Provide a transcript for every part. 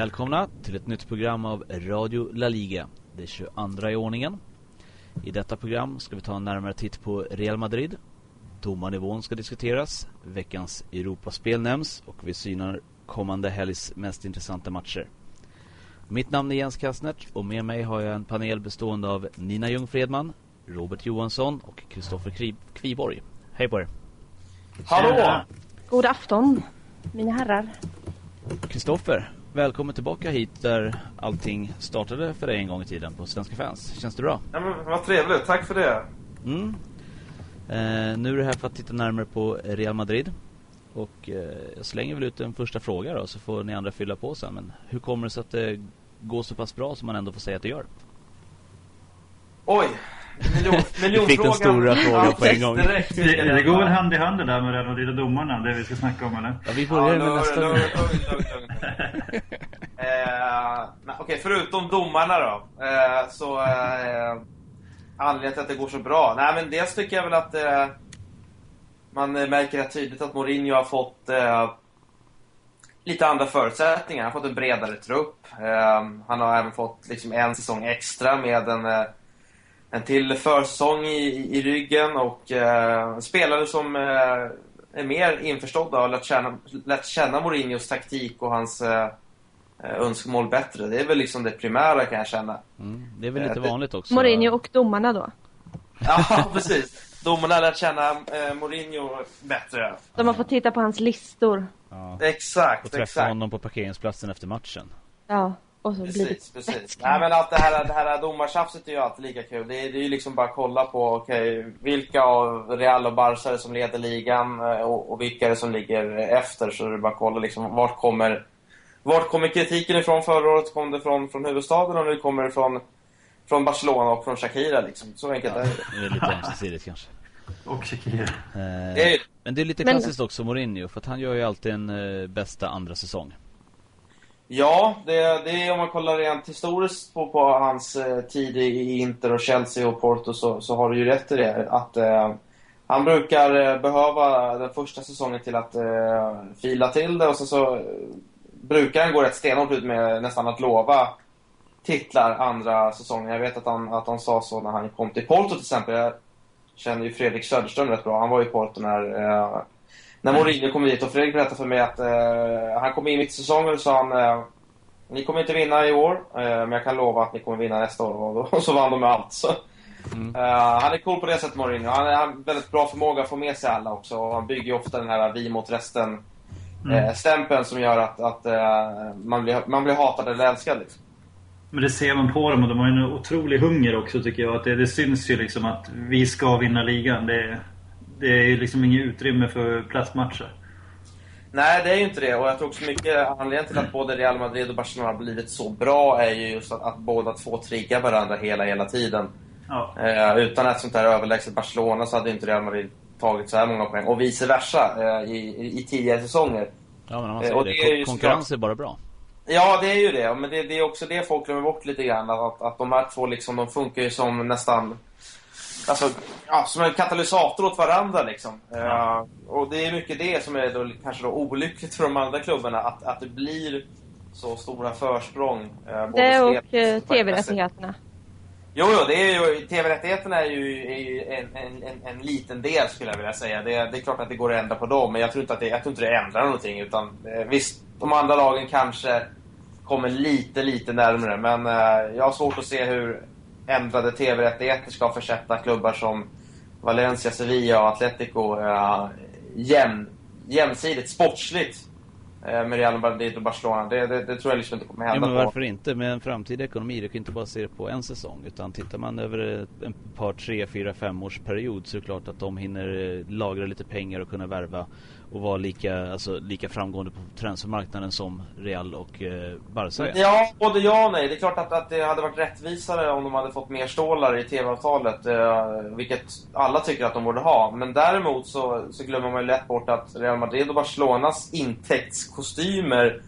Välkomna till ett nytt program av Radio La Liga. Det är 22 i ordningen. I detta program ska vi ta en närmare titt på Real Madrid. Domarnivån ska diskuteras. Veckans Europaspel nämns och vi synar kommande helgs mest intressanta matcher. Mitt namn är Jens Kastnert och med mig har jag en panel bestående av Nina Ljungfredman, Robert Johansson och Kristoffer Kviborg. Hej på er! Hallå! God afton, mina herrar. Kristoffer, välkommen tillbaka hit där allting startade för dig en gång i tiden på Svenska fans. Känns det bra? Ja, men vad trevligt, tack för det. Mm. Eh, nu är du här för att titta närmare på Real Madrid. Och eh, jag slänger väl ut en första fråga då, så får ni andra fylla på sen. Men hur kommer det sig att det går så pass bra som man ändå får säga att det gör? Oj, miljon, miljonfrågan. fick den stora frågan på en gång. Direkt, det, det går väl hand i hand det där med Madrid och domarna, det vi ska snacka om eller? Ja, vi börjar ja, med nästa. Lugn, lugn, lugn, lugn. eh, Okej, okay, förutom domarna då. Eh, så eh, anledningen till att det går så bra. Nej, men dels tycker jag väl att eh, man märker rätt tydligt att Mourinho har fått eh, lite andra förutsättningar. Han har fått en bredare trupp. Eh, han har även fått liksom en säsong extra med en, eh, en till försäsong i, i ryggen och eh, spelare som eh, är mer införstådda och lärt känna, lärt känna Mourinhos taktik och hans eh, önskemål bättre. Det är väl liksom det primära kan jag känna. Mm, det är väl lite eh, vanligt också. Mourinho och domarna då? Ja, precis. Domarna har lärt känna eh, Mourinho bättre. De har fått titta på hans listor. Ja. Exakt, Och träffa exakt. honom på parkeringsplatsen efter matchen. Ja, och så Precis, blivit precis. Nej men att det här, det här domartjafset är ju alltid lika kul. Det är, det är ju liksom bara att kolla på, okay, vilka av Real och Barca är det som leder ligan eh, och, och vilka är det som ligger efter. Så det är bara att kolla liksom, vart kommer, vart kommer kritiken ifrån förra året? Kom det från, från huvudstaden och nu kommer det från, från Barcelona och från Shakira liksom. Så enkelt Ja, är det. det är lite ömsesidigt kanske. Och Shakira. Eh, Det är ju- Men det är lite Men- klassiskt också Mourinho för att han gör ju alltid en eh, bästa andra säsong. Ja, det, det är om man kollar rent historiskt på, på hans eh, tid i Inter och Chelsea och Porto så, så har du ju rätt i det. Att eh, han brukar eh, behöva den första säsongen till att eh, fila till det och så, så eh, brukar han gå rätt stenhårt ut med nästan att lova titlar andra säsongen. Jag vet att han, att han sa så när han kom till Porto till exempel. Jag känner ju Fredrik Söderström rätt bra. Han var ju i Porto när eh, när Mourinho kom dit och Fredrik berättade för mig att eh, han kom in mitt i säsongen och sa han eh, ni kommer inte vinna i år, eh, men jag kan lova att ni kommer vinna nästa år. Och, så vann de med allt. Så. Eh, han är cool på det sättet Mourinho. Han har väldigt bra förmåga att få med sig alla också. Han bygger ofta den här vi mot resten eh, stämpeln som gör att, att eh, man, blir, man blir hatad eller älskad. Liksom. Men det ser man på dem och de har en otrolig hunger också tycker jag. Att det, det syns ju liksom att vi ska vinna ligan. Det, det är ju liksom inget utrymme för plastmatcher. Nej, det är ju inte det. Och jag tror också mycket anledningen till att både Real Madrid och Barcelona har blivit så bra är ju just att, att båda två triggar varandra hela, hela tiden. Ja. Eh, utan ett sånt här överlägset Barcelona så hade inte Real Madrid tagit så här många poäng. Och vice versa eh, i, i, tidigare säsonger. Ja men man Eh, säger och det, det är konkurrens är bara bra. Ja, det är ju det. Men det, det är också det folk glömmer bort lite grann. Att, att de här två liksom, de funkar ju som nästan... Alltså, ja, som en katalysator åt varandra liksom. Eh, och det är mycket det som är då, kanske då olyckligt för de andra klubbarna. Att, att det blir så stora försprång. både Det och eh, tv-rättigheterna. Jo, jo, det är ju, TV-rättigheterna är ju, är ju en, en, en, en liten del skulle jag vilja säga. Det, det är klart att det går att ändra på dem, men jag tror inte att det, jag tror inte det ändrar någonting. Utan, eh, visst, de andra lagen kanske kommer lite, lite närmare. Men eh, jag har svårt att se hur ändrade TV-rättigheter ska försätta klubbar som Valencia, Sevilla och Atletico eh, jäm, jämsidigt, sportsligt eh, med Real Madrid och Barcelona. Det, det, det tror jag liksom inte kommer Ja, hända men på. varför inte? Med en framtida ekonomi, du kan inte bara se det på en säsong. Utan tittar man över en par, tre, fyra, fem års period så är det klart att de hinner eh, lagra lite pengar och kunna värva och vara lika, alltså, lika framgående på transfermarknaden som Real och eh, Barca är. Ja, både ja och nej. Det är klart att, att det hade varit rättvisare om de hade fått mer stålar i TV-avtalet. Eh, vilket alla tycker att de borde ha. Men däremot så, så glömmer man ju lätt bort att Real Madrid och Barcelonas intäktskostymer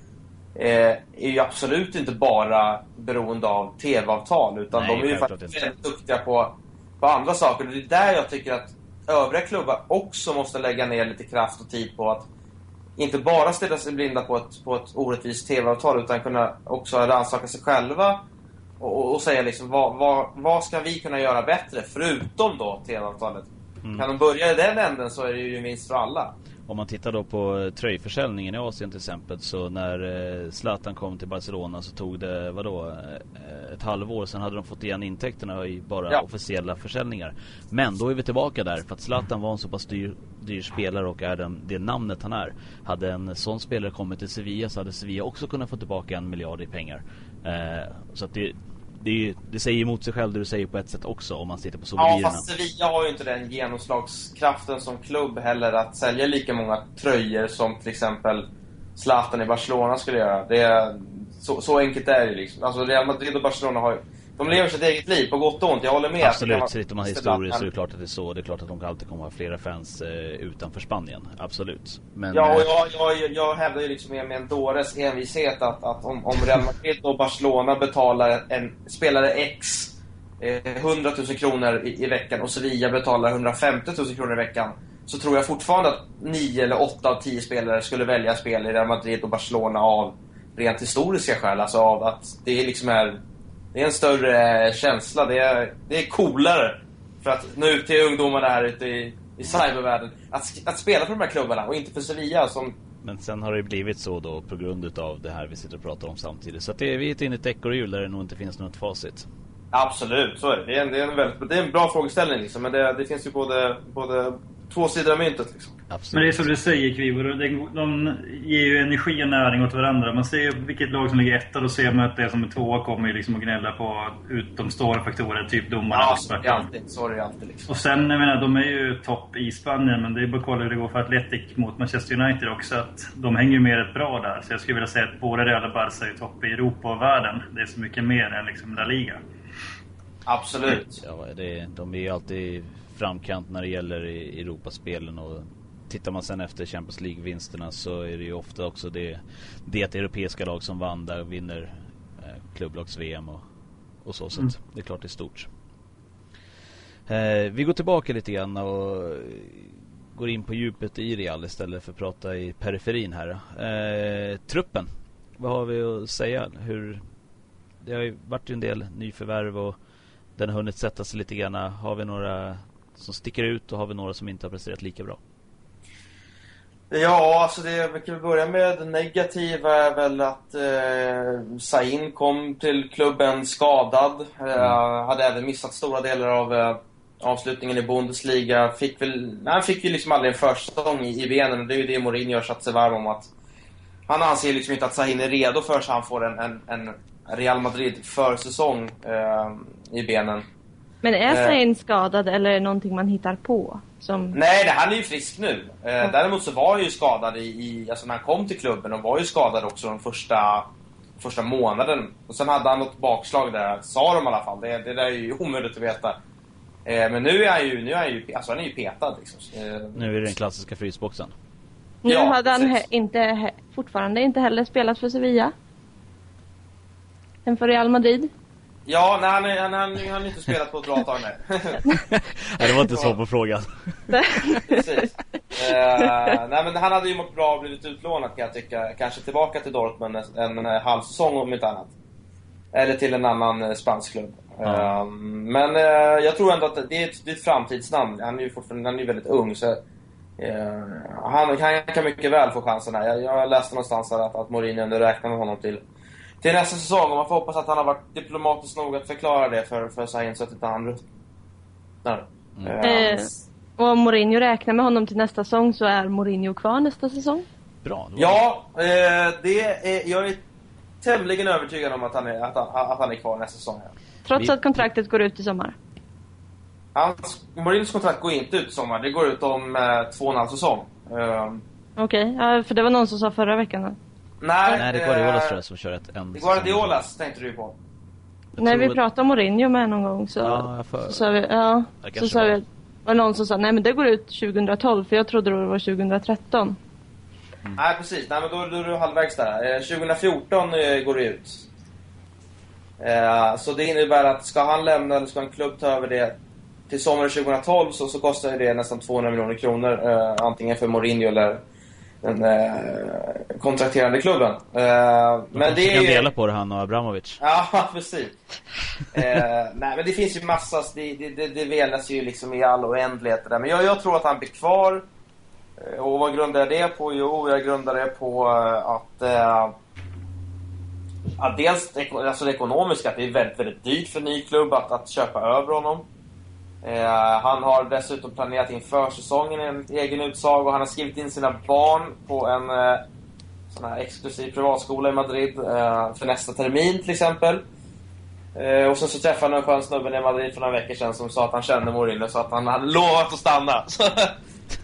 eh, är ju absolut inte bara beroende av TV-avtal. Utan Nej, de är ju faktiskt väldigt duktiga på, på andra saker. Och det är där jag tycker att övriga klubbar också måste lägga ner lite kraft och tid på att inte bara stirra sig blinda på ett, på ett orättvist TV-avtal utan kunna också rannsaka sig själva och, och, säga liksom vad, vad, vad ska vi kunna göra bättre förutom då TV-avtalet. Kan de börja i den änden så är det ju en vinst för alla. Om man tittar då på eh, tröjförsäljningen i Asien till exempel så när eh, Zlatan kom till Barcelona så tog det vadå eh, ett halvår sen hade de fått igen intäkterna i bara Ja. officiella försäljningar. Men då är vi tillbaka där för att Zlatan var en så pass dyr, dyr spelare och är den, det namnet han är. Hade en sån spelare kommit till Sevilla så hade Sevilla också kunnat få tillbaka en miljard i pengar. Eh, så att det, det, det säger emot sig själv det du säger på ett sätt också om man tittar på Ja, souvenirerna. fast Sevilla har ju inte den genomslagskraften som klubb heller att sälja lika många tröjor som till exempel Zlatan i Barcelona skulle göra. Det är, så, så enkelt är det liksom. Alltså Real Madrid och Barcelona har ju, de lever sitt eget liv på gott och ont. Jag håller med. Absolut, tittar man historiskt så är det klart att det är så. Det är klart att de alltid kommer att ha flera fans eh, utanför Spanien. Absolut. Men Ja, och eh, jag, jag, jag hävdar ju liksom med, med en dåres envishet att, att om, om Real Madrid och Barcelona betalar en spelare X eh, 100 000 kronor i, i veckan och Sevilla betalar 150 000 kronor i veckan så tror jag fortfarande att 9 eller 8 av 10 spelare skulle välja spel i Real Madrid och Barcelona av rent historiska skäl. Alltså av att det liksom är, det är en större eh, känsla. Det är, det är coolare för att nå ut till ungdomarna här ute i, i cybervärlden. Att, att spela för de här klubbarna och inte för Sevilla som men sen har det blivit så då på grund utav det här vi sitter och pratar om samtidigt. Så att det är, vi är inne i ett ekorrhjul där det nog inte finns något facit. Absolut, så är det. Det är en, det är en, väldigt, det är en bra frågeställning liksom, men det, det finns ju både, både två sidor av myntet. Liksom. Absolut. Men det är som du säger Kvivo, de, de ger ju energi och näring åt varandra. Man ser ju vilket lag som ligger etta, då ser man att det som är tvåa kommer ju liksom att gnälla på utomstående faktorer, typ domarna. Ja, och så är det alltid. Så är det alltid liksom. Och sen, jag menar, de är ju topp i Spanien, men det är bara att kolla hur det går för Atletic mot Manchester United också. Att de hänger ju med rätt bra där. Så jag skulle vilja säga att både Real och Barca är topp i Europa och världen. Det är så mycket mer än liksom La Liga. Absolut. Ja, det, de är ju alltid framkant när det gäller i Europaspelen och tittar man sen efter Champions League-vinsterna så är det ju ofta också det, det europeiska lag som vann där vinner eh, klubblags-VM och, och så. Så Mm. det är klart det är stort. Eh, vi går tillbaka lite grann och går in på djupet i Real istället för att prata i periferin här. Eh, truppen, vad har vi att säga? Hur, det har ju varit en del nyförvärv och den har hunnit sätta sig lite grann. Har vi några som sticker ut och har vi några som inte har presterat lika bra? Ja, alltså det vi kan börja med det negativa är väl att eh, Sain kom till klubben skadad. Eh, hade även missat stora delar av eh, avslutningen i Bundesliga. Fick väl, nej, han fick ju liksom aldrig en försäsong i, i benen och det är ju det Mourinho har satt sig varm om att han anser liksom inte att Sahin är redo för så han får en, en, en Real Madrid försäsong eh, i benen. Men är Eh. Zayn skadad eller är det någonting man hittar på? Som... Nej, nej, han är ju frisk nu. Eh, däremot så var han ju skadad i, i, alltså när han kom till klubben och var ju skadad också den första, första månaden. Och sen hade han något bakslag där, sa de i alla fall. Det, det där är ju omöjligt att veta. Eh, men nu är han ju, nu är han ju, alltså han är ju petad liksom. Eh, Nu är det den klassiska frysboxen. Nu Ja, hade han he- inte, he- fortfarande inte heller spelat för Sevilla. Än för Real Madrid. Ja, nej, han, han, han, han har inte spelat på ett bra tag nej. Nej, det var inte svar på frågan. Precis. Eh, nej men han hade ju mått bra och blivit utlånad kan jag tycka. Kanske tillbaka till Dortmund en, en, halv säsong om inte annat. Eller till en annan eh, spansk klubb. Ja. Eh, men eh, jag tror ändå att det är ett, det är ett framtidsnamn. Han är ju fortfarande han är väldigt ung så eh, han, han kan mycket väl få chansen här. Jag, jag läste någonstans här att, att Mourinho nu räknar med honom till till nästa säsong och man får hoppas att han har varit diplomatisk nog att förklara det för, för Sahin så att inte han ruttnar. Eh, och om Mourinho räknar med honom till nästa säsong så är Mourinho kvar nästa säsong. Bra. Ja, eh, det är, jag är tämligen övertygad om att han är, att han, att han är kvar nästa säsong. ja. Trots Vi- att kontraktet går ut i sommar. Hans, Mourinhos kontrakt går inte ut i sommar. Det går ut om eh, två och en halv säsong. Eh, Okej, ja, för det var någon som sa förra veckan. Nej, Nej, det är eh, Guardiolas tror jag som kör ett en Guardiolas tänkte du på. När vi pratade om Mourinho med någon gång så, Ja, för- så sa vi, ja, så sa var. vi, var någon som sa nej men det går ut 2012 för jag trodde det var 2013. Nej, precis. Nej, men då, då är du halvvägs där. Eh, 2014 eh, går det ut. Eh, så det innebär att ska han lämna eller ska en klubb ta över det till sommaren 2012 så, så kostar det nästan 200 miljoner kronor. Eh, antingen för Mourinho eller, den eh, kontrakterande klubben. Eh, men det kan dela på det han och Abramovic. Ja, precis. eh, nej, men det finns ju massa, det, det, det, velas ju liksom i all oändlighet där. Men jag, jag tror att han blir kvar. Eh, Och vad grundar jag det på? Jo, jag grundar det på eh, att... Eh, att dels alltså det ekonomiska, att det är väldigt, väldigt dyrt för en ny klubb att, att köpa över honom. Eh, han har dessutom planerat in försäsongen enligt egen utsago. Han har skrivit in sina barn på en eh, sån här exklusiv privatskola i Madrid eh, för nästa termin till exempel. Och sen så träffade han en skön snubbe i Madrid för några veckor sedan som sa att han kände Mourinho så att han hade lovat att stanna.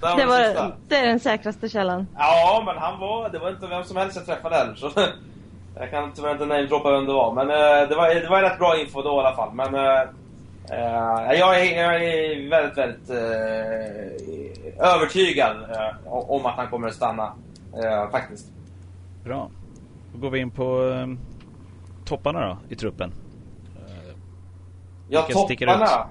Där Det, var, det är den säkraste källan. Ja, men han var... Det var inte vem som helst jag träffade heller. Så jag kan tyvärr inte namedroppa vem det var. Men det, var, det var rätt bra info då i alla fall. Men eh, jag, är, jag är väldigt, väldigt eh, övertygad eh, om att han kommer att stanna. Faktiskt. Bra. Då går vi in på eh, topparna då i truppen. Ja, Vilka sticker topparna.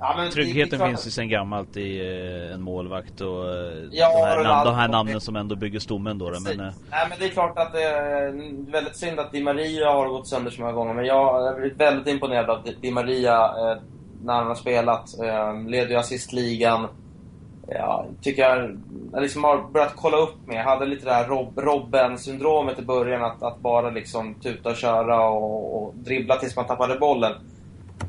Ja, Tryggheten klart finns ju sen gammalt i eh, en målvakt och eh, Ja, de, här, nam- Ronaldo. de här namnen som ändå bygger stommen då. Precis. men, eh, Nej, men det är klart att det är väldigt synd att Di Maria har gått sönder så många gånger. Men jag har blivit väldigt imponerad av Di- Maria när han har spelat. Leder ju assistligan. Ja, tycker jag, jag liksom har börjat kolla upp med. Jag hade lite det här Rob, Robben-syndromet i början. Att, att bara liksom tuta och köra och, och dribbla tills man tappade bollen.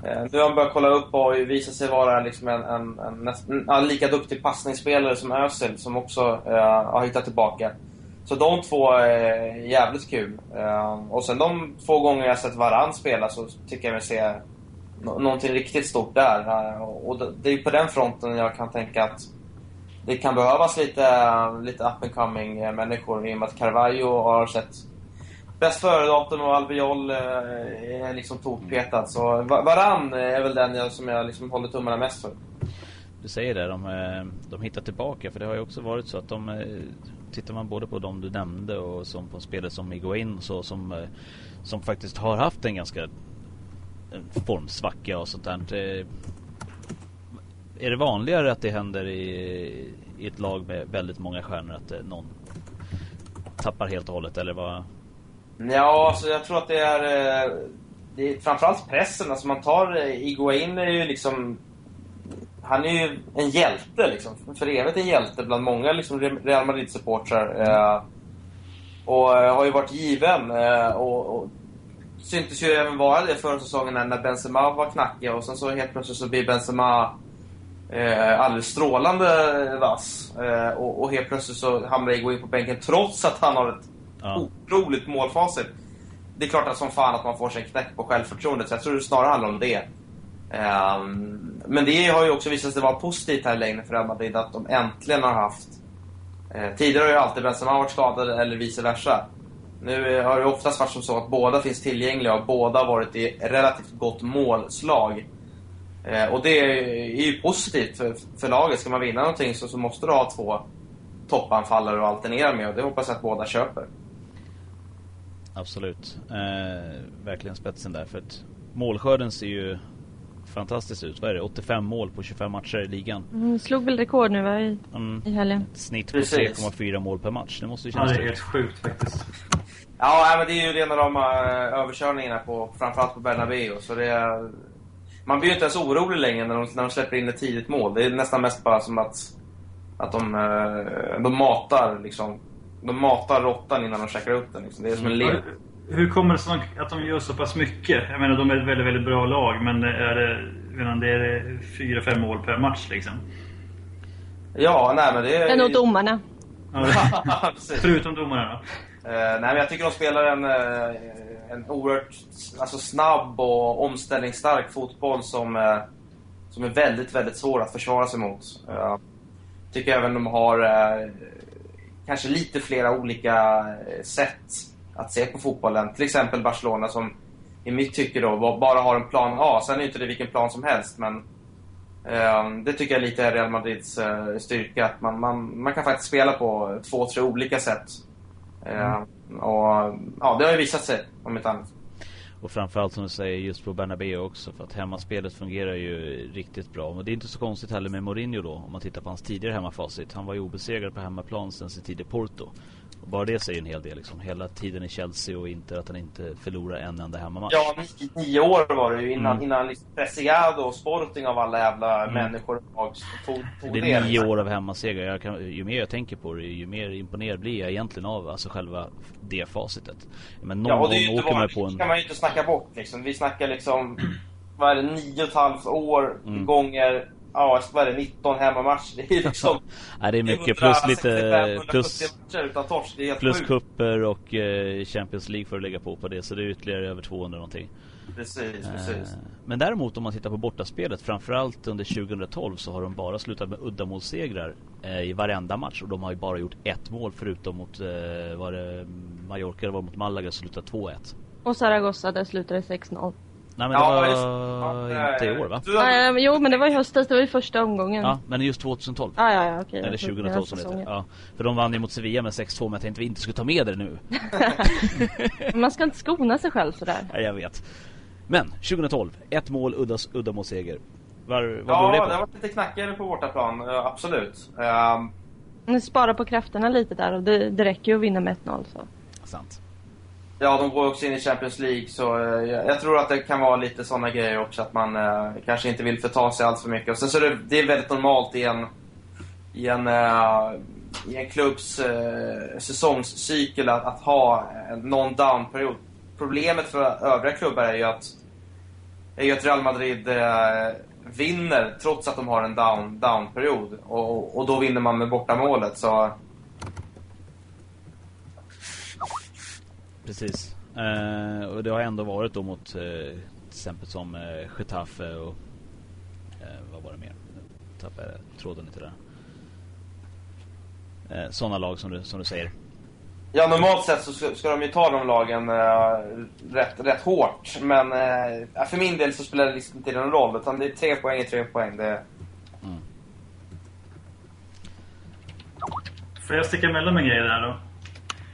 Eh, nu har han börjat kolla upp och visat sig vara liksom en, en, en, en, mm, lika duktig passningsspelare som Özil som också eh, har hittat tillbaka. Så de två är jävligt kul. Eh, och sen de två gånger jag sett Varann spela så tycker jag mig se nå- någonting riktigt stort där. Eh, och det, är på den fronten jag kan tänka att det kan behövas lite, lite up-and-coming-människor. Eh, i och med att Carvalho har sett bäst före-datum och Albiol eh, är liksom tokpetad. Så Varann är väl den jag, som jag liksom håller tummarna mest för. Du säger det, de, eh, de hittar tillbaka. För det har ju också varit så att de... Eh, tittar man både på de du nämnde och som på spelare som Iguain och så som, eh, som faktiskt har haft en ganska en formsvacka och sånt där. Är det vanligare att det händer i, i ett lag med väldigt många stjärnor att någon tappar helt och hållet eller vad? Ja, alltså jag tror att det är... Eh, det är framförallt pressen. Alltså man tar... Eh, Iguain är ju liksom... Han är ju en hjälte liksom. För evigt en hjälte bland många liksom Real Madrid-supportrar. Eh, och eh, har ju varit given. Eh, och, och syntes ju även vara det förra säsongen när- när Benzema var knackig. Och sen så helt plötsligt så blir Benzema eh, alldeles strålande vass. Eh, och, och helt plötsligt så hamnar Iguain på bänken trots att han har ett Ja. otroligt målfacit. Det är klart att som fan att man får sig en knäck på självförtroendet, så jag tror det snarare handlar om det. Um, men det har ju också visat sig vara positivt här länge för Real Madrid att de äntligen har haft... Eh, tidigare har ju alltid Benzema varit skadad eller vice versa. Nu eh, har det oftast varit som så att båda finns tillgängliga och båda har varit i relativt gott målslag. Eh, och det är ju positivt för, för laget. Ska man vinna någonting så, så måste du ha två toppanfallare att alternera med och det hoppas jag att båda köper. Absolut. Eh, verkligen spetsen där. För att målskörden ser ju fantastiskt ut. Vad är det? 85 mål på 25 matcher i ligan. Mm, slog väl rekord nu va, i, Mm. i helgen. Ett snitt på Precis. 3,4 mål per match. Det måste ju Ja, kännas det är helt sjukt faktiskt. Ja, men det är ju rena rama eh, överkörningarna på, framförallt på Bernabéu. Så det är, man blir ju inte ens orolig längre när de, när de släpper in ett tidigt mål. Det är nästan mest bara som att, att de, eh, de matar liksom. De matar råttan innan de käkar upp den. Liksom. Det är som en lek. Hur kommer det sig att de gör så pass mycket? Jag menar, de är ett väldigt, väldigt bra lag, men är det, menar, det är fyra, fem mål per match liksom. Ja, nej men det är... Det är nog domarna. Ja. Förutom domarna då. Eh, nej, men jag tycker de spelar en, eh, en oerhört alltså, snabb och omställningsstark fotboll som, eh, som är väldigt, väldigt svår att försvara sig mot. Uh, tycker även de har kanske lite flera olika eh, sätt att se på fotbollen. Till exempel Barcelona som i mitt tycke då ba- bara har en plan A. Sen är inte det vilken plan som helst, men eh, det tycker jag lite är Real Madrids eh, styrka. Att man, man, man kan faktiskt spela på två, tre olika sätt. Eh, och ja, det har ju visat sig, om inte annat. Och framförallt som du säger just på Bernabéu också för att hemmaspelet fungerar ju riktigt bra. Men det är inte så konstigt heller med Mourinho då om man tittar på hans tidigare hemmafacit. Han var ju obesegrad på hemmaplan sen sin tid i Porto. Och bara det säger en hel del liksom. Hela tiden i Chelsea och inte att han inte förlorar en enda hemmamatch. Ja, nio, år var det ju innan, mm. innan liksom Preciado och Sporting av alla jävla mm. människor tog, tog det. är nio liksom. år av hemmasegrar. Kan, ju mer jag tänker på det, ju mer imponerad blir jag egentligen av alltså själva det facitet. Men någon ja, det gång åker man på en... kan man ju inte snacka bort liksom. Vi snackar liksom, vad är det, nio och ett halvt år mm. gånger ja, vad är det, 19 hemmamatcher. Det är liksom... Nej, det är mycket. Plus lite... Plus, utan torsk. Det är plus kupper och eh, Champions League för att lägga på på det. Så det är ytterligare över 200 någonting. Precis, eh, precis. Men däremot om man tittar på bortaspelet, framförallt under 2012 så har de bara slutat med uddamålssegrar eh, i varenda match. Och de har ju bara gjort ett mål förutom mot, var det Mallorca, det var mot Malaga, slutade 2-1. Och Zaragoza, där slutade 6-0. Nej men ja, det var ja, inte i år va? Ja, jo men det var i höstas, det var i första omgången. Ja, men just 2012. Ja, ja, ja okej. Eller 2012 som det heter. Ja. För de vann ju mot Sevilla med 6-2 men jag tänkte att vi inte skulle ta med det nu. Man ska inte skona sig själv sådär. Ja, jag vet. Men 2012, ett mål, uddas, uddamålsseger. Var, vad ja, det på? Ja, det var lite knackigare på bortaplan, absolut. Um... Spara på krafterna lite där och det, det räcker ju att vinna med 1-0 så. Sant. Ja, de går också in i Champions League så eh, jag tror att det kan vara lite sådana grejer också att man eh, kanske inte vill förta sig allt för mycket. Och sen så är det, det är väldigt normalt i en, i en, eh, i en klubbs eh, säsongscykel att, att ha någon down-period. Problemet för övriga klubbar är ju att, är ju att Real Madrid eh, vinner trots att de har en down, Down Och, och då vinner man med bortamålet. Så Precis. Eh, och det har ändå varit då mot eh, till exempel som eh, Getafe och eh, vad var det mer? Nu tappade jag tråden lite där. Eh, sådana lag som du, som du säger. Ja, normalt sett så ska, ska de ju ta de lagen äh, rätt, rätt hårt. Men äh, för min del så spelar det liksom inte någon roll. Utan det är tre poäng är tre poäng. Det... Mm. Får jag sticka emellan med grejer där då?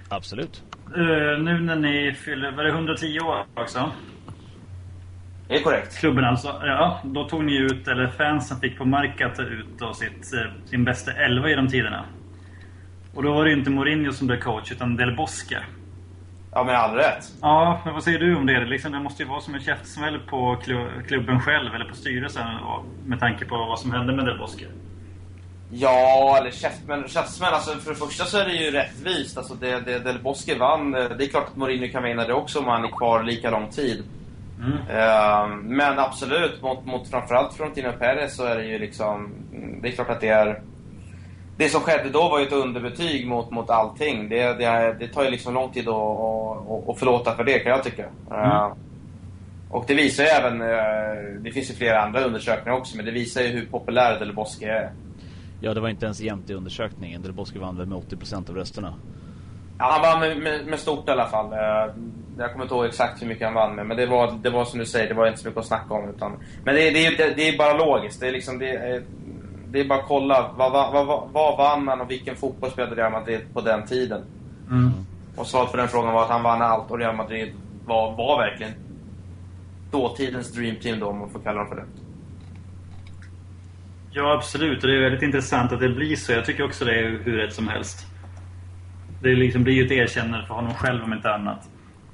Absolut. Uh, nu när ni fyller, var det 110 år också? Det är korrekt. Klubben alltså. Ja, då tog ni ut, eller fansen fick på Marca ta ut då sitt, eh, sin bästa elva genom tiderna. Och då var det inte Mourinho som blev coach, utan Del Bosque. Ja, med all rätt. Ja, men vad säger du om det? Liksom, det måste ju vara som en käftsmäll på klubben själv, eller på styrelsen, med tanke på vad som hände med Del Bosque. Ja, eller käftsmäll. käftsmäll alltså, för det första så är det ju rättvist. Alltså, det, det, Del Bosque vann. Det är klart att Mourinho kan vinna det också om han är kvar lika lång tid. Mm. Uh, men absolut, mot, mot framförallt Frontino Perez så är det ju liksom... Det är klart att det är... Det som skedde då var ju ett underbetyg mot, mot allting. Det, det, det tar ju liksom lång tid att, att, att förlåta för det kan jag tycka. Mm. Uh, och det visar ju även... Uh, det finns ju flera andra undersökningar också, men det visar ju hur populär Del Bosque är. Ja, det var inte ens jämnt i undersökningen. Del vann väl med 80% av rösterna. Ja, han vann med, med, med, stort i alla fall. Eh, jag kommer inte ihåg exakt hur mycket han vann med, men det var, det var som du säger, det var inte så mycket att snacka om. Utan, men det, det, det, det är bara logiskt. Det är, liksom, det, är, det är bara att kolla. Vad, vad, vad, vad vann han och vilken fotboll spelade Real Madrid på den tiden? Mm. Och svaret på den frågan var att han vann allt och Real Madrid var, var verkligen dåtidens Dream Team då, om man får kalla dem för det. Ja, absolut. Och det är väldigt intressant att det blir så. Jag tycker också det är hur rätt som helst. Det liksom blir ju ett erkännande för honom själv om inte annat.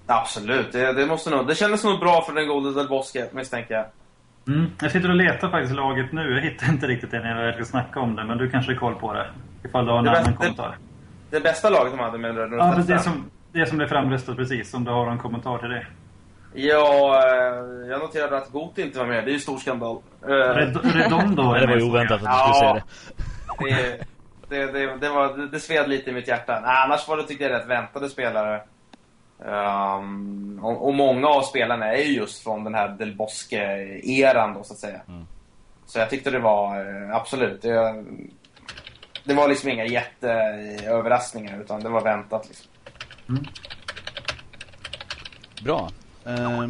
Absolut. Det, det, måste nog, det kändes nog bra för den gode Del Bosque, misstänker jag. Mm. Jag sitter och letar faktiskt laget nu. Jag hittar inte riktigt det när jag ska snacka om det. Men du kanske har koll på det. Ifall du har en annan bästa, kommentar. Det, det, bästa laget de hade med det, Ja, det, det, som, det som blev framröstat precis. Om du har en kommentar till det. Ja, eh, jag noterade att Got inte var med. Det är ju stor skandal. Eh, Redondo Det var ju oväntat att du skulle säga det. Det, det, det, var, det sved lite i mitt hjärta. Nej, annars var det tyckte jag rätt väntade spelare. Um, och, och, många av spelarna är ju just från den här Del Bosque-eran då, så att säga. Mm. Så jag tyckte det var, eh, absolut. Det, det var liksom inga jätteöverraskningar, utan det var väntat liksom. Mm. Bra. Eh,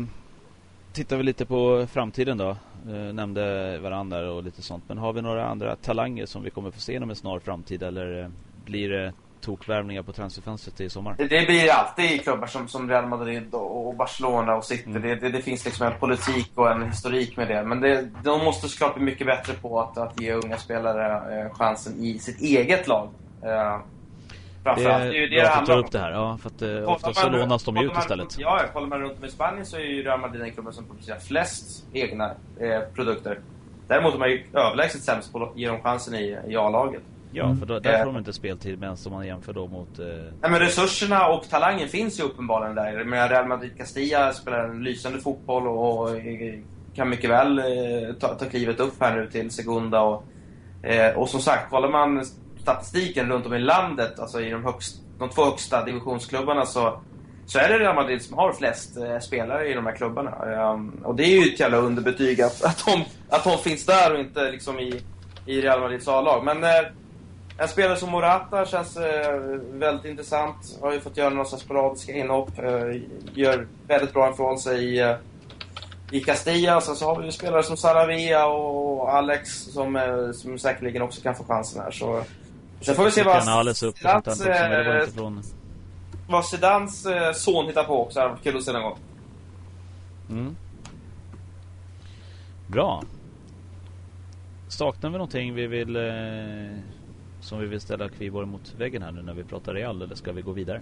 tittar vi lite på framtiden då. Eh, nämnde varandra och lite sånt. Men har vi några andra talanger som vi kommer få se inom en snar framtid? Eller eh, blir det tokvärvningar på transferfönstret i sommar. Det, blir alltid i klubbar som, som Real Madrid och, Barcelona och City. Mm. Det, det, det finns liksom en politik och en historik med det. Men det, de måste såklart bli mycket bättre på att, att ge unga spelare eh, chansen i sitt eget lag. Framförallt. det är ju det det handlar om. upp det här. Ja, för att eh, ofta så lånas de ju ut istället. Ja, kollar man runt om i Spanien så är ju Real Madrid den klubben som producerar flest egna eh, produkter. Däremot är man ju överlägset sämst på att ge dem chansen i, i A-laget. Ja, för då, där Eh. får de inte speltid medan om man jämför då mot... Eh, Nej, men resurserna och talangen finns ju uppenbarligen där. Men Real Madrid Castilla spelar en lysande fotboll och, och eh, kan mycket väl eh, ta, ta klivet upp här nu till Segunda. Och, eh, och som sagt, kollar man statistiken runt om i landet, alltså i de, högst, de två högsta divisionsklubbarna så, så är det Real Madrid som har flest eh, spelare i de här klubbarna. Um, och det är ju ett jävla underbetyg att, att, de, att de finns där och inte liksom i, i Real Madrids A-lag. Men eh, en spelare som Morata känns eh, väldigt intressant. Har ju fått göra några sporadiska inhopp. Eh, gör väldigt bra ifrån sig i, eh, i Castilla. Sen så har vi ju spelare som Saravia och Alex som, eh, som säkerligen också kan få chansen här. Så, sen får vi se vad Canales upp och sånt där också, men det var eh, inte från... vad Zidans eh, son hittar på också. Det hade varit kul att se någon gång. Mm. Bra. Saknar vi någonting vi vill... Eh, som vi vill ställa Kviborg mot väggen här nu när vi pratar Real, eller ska vi gå vidare?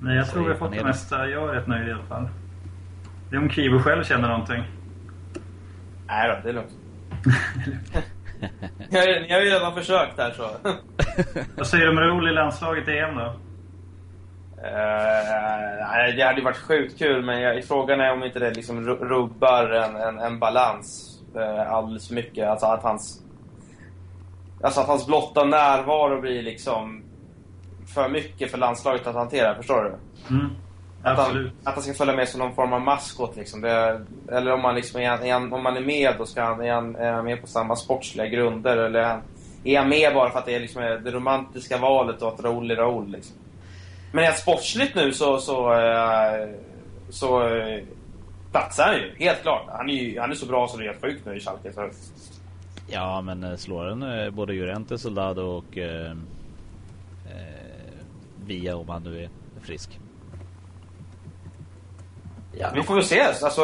Nej, jag tror vi har fått det mesta. Jag är rätt nöjd i alla fall. Det är om Kivo själv känner någonting. Nej då, det är lugnt. ni, har, ni har ju redan försökt här så. Vad säger du om Raoul i landslaget i EM då? Nej, det hade ju varit sjukt kul, men jag, frågan är om inte det liksom ru- rubbar en, en, en balans uh, alldeles för mycket. Alltså att hans, alltså att hans blotta närvaro blir liksom för mycket för landslaget att hantera. Förstår du? Mm. Att han, att han ska följa med som någon form av maskot. Liksom. Det, eller om man, liksom är, är han, om man är med, då ska han, är, han, är han med på samma sportsliga grunder. Eller är han, är han med bara för att det är liksom det romantiska valet och att Raoul är Raoul. Liksom. Men rent sportsligt nu så, så, eh, så eh, platsar han ju. Helt klart. Han är, ju, han är så bra så det är helt sjukt nu i Schalke. Så. Ja, men eh, slår eh, både Llorente, Soldado och eh, Via om han nu är frisk. Ja, vi får väl se. Alltså,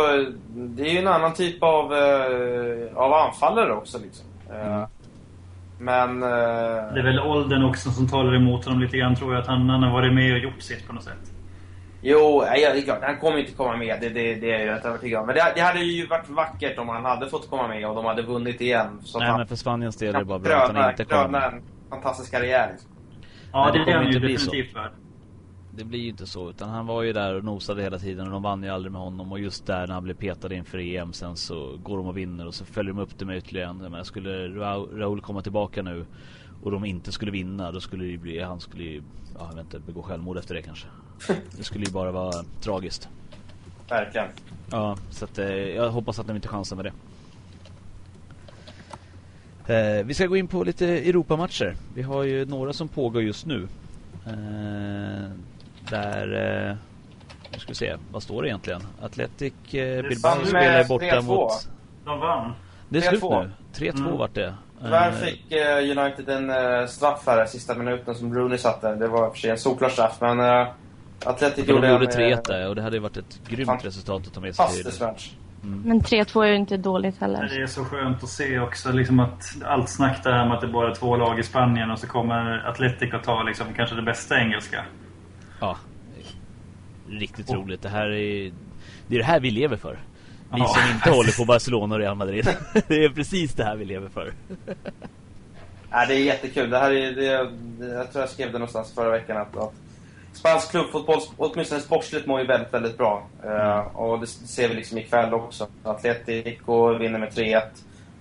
det är ju en annan typ av, eh, av anfallare också. Liksom. Eh, Mm. Men... eh, Det är väl åldern också som talar emot honom lite grann tror jag. Att han, han har varit med och gjort sitt på något sätt. Jo, nej, ja, det är klart. Han kommer inte komma med. Det, det, det är jag rätt övertygad om. Men det, det hade ju varit vackert om han hade fått komma med och de hade vunnit igen. Så Nej, han men för Spaniens del är det bara bra att han inte kommer. en fantastisk karriär. Liksom. Ja, Men det det, är kommer han ju inte bli så. definitivt värd. Det blir ju inte så, utan han var ju där och nosade hela tiden och de vann ju aldrig med honom och just där när han blev petad inför EM sen så går de och vinner och så följer de upp det med ytterligare en. Men skulle Ra- Raul komma tillbaka nu och de inte skulle vinna då skulle det ju bli, han skulle ju, ja jag vet inte, begå självmord efter det kanske. Det skulle ju bara vara tragiskt. Verkligen. Ja, så att eh, jag hoppas att de inte chansar med det. Eh, vi ska gå in på lite Europamatcher. Vi har ju några som pågår just nu. Eh, där, eh, nu ska vi se, vad står det egentligen? Athletic eh, Bilbao spelar borta 3-2. mot... De vann. Det är slut 3-2. nu. 3-2 Mm. vart det. Tyvärr Eh, fick eh, United en eh, straff här sista minuten som Rooney satte. Det var för sig en solklar straff, men uh, Atletic de gjorde, gjorde en 3-1 eh, där och det hade ju varit ett grymt resultat att ta med sig fantastisk match. Men 3-2 är ju inte dåligt Men heller. Det är så skönt att se också liksom att allt snack där om att det bara är två lag i Spanien och så kommer Atletic att ta liksom kanske det bästa engelska. Ja. Riktigt roligt. Det här är det är det här vi lever för. Vi Ja. som inte håller på Barcelona och Real Madrid. det är precis det här vi lever för. Ja, det är jättekul. Det här är, det, jag tror jag skrev det någonstans förra veckan att, att spansk klubbfotboll, åtminstone sportsligt, mår ju väldigt, väldigt bra. Eh, och det ser vi liksom ikväll också. Atletico vinner med 3-1.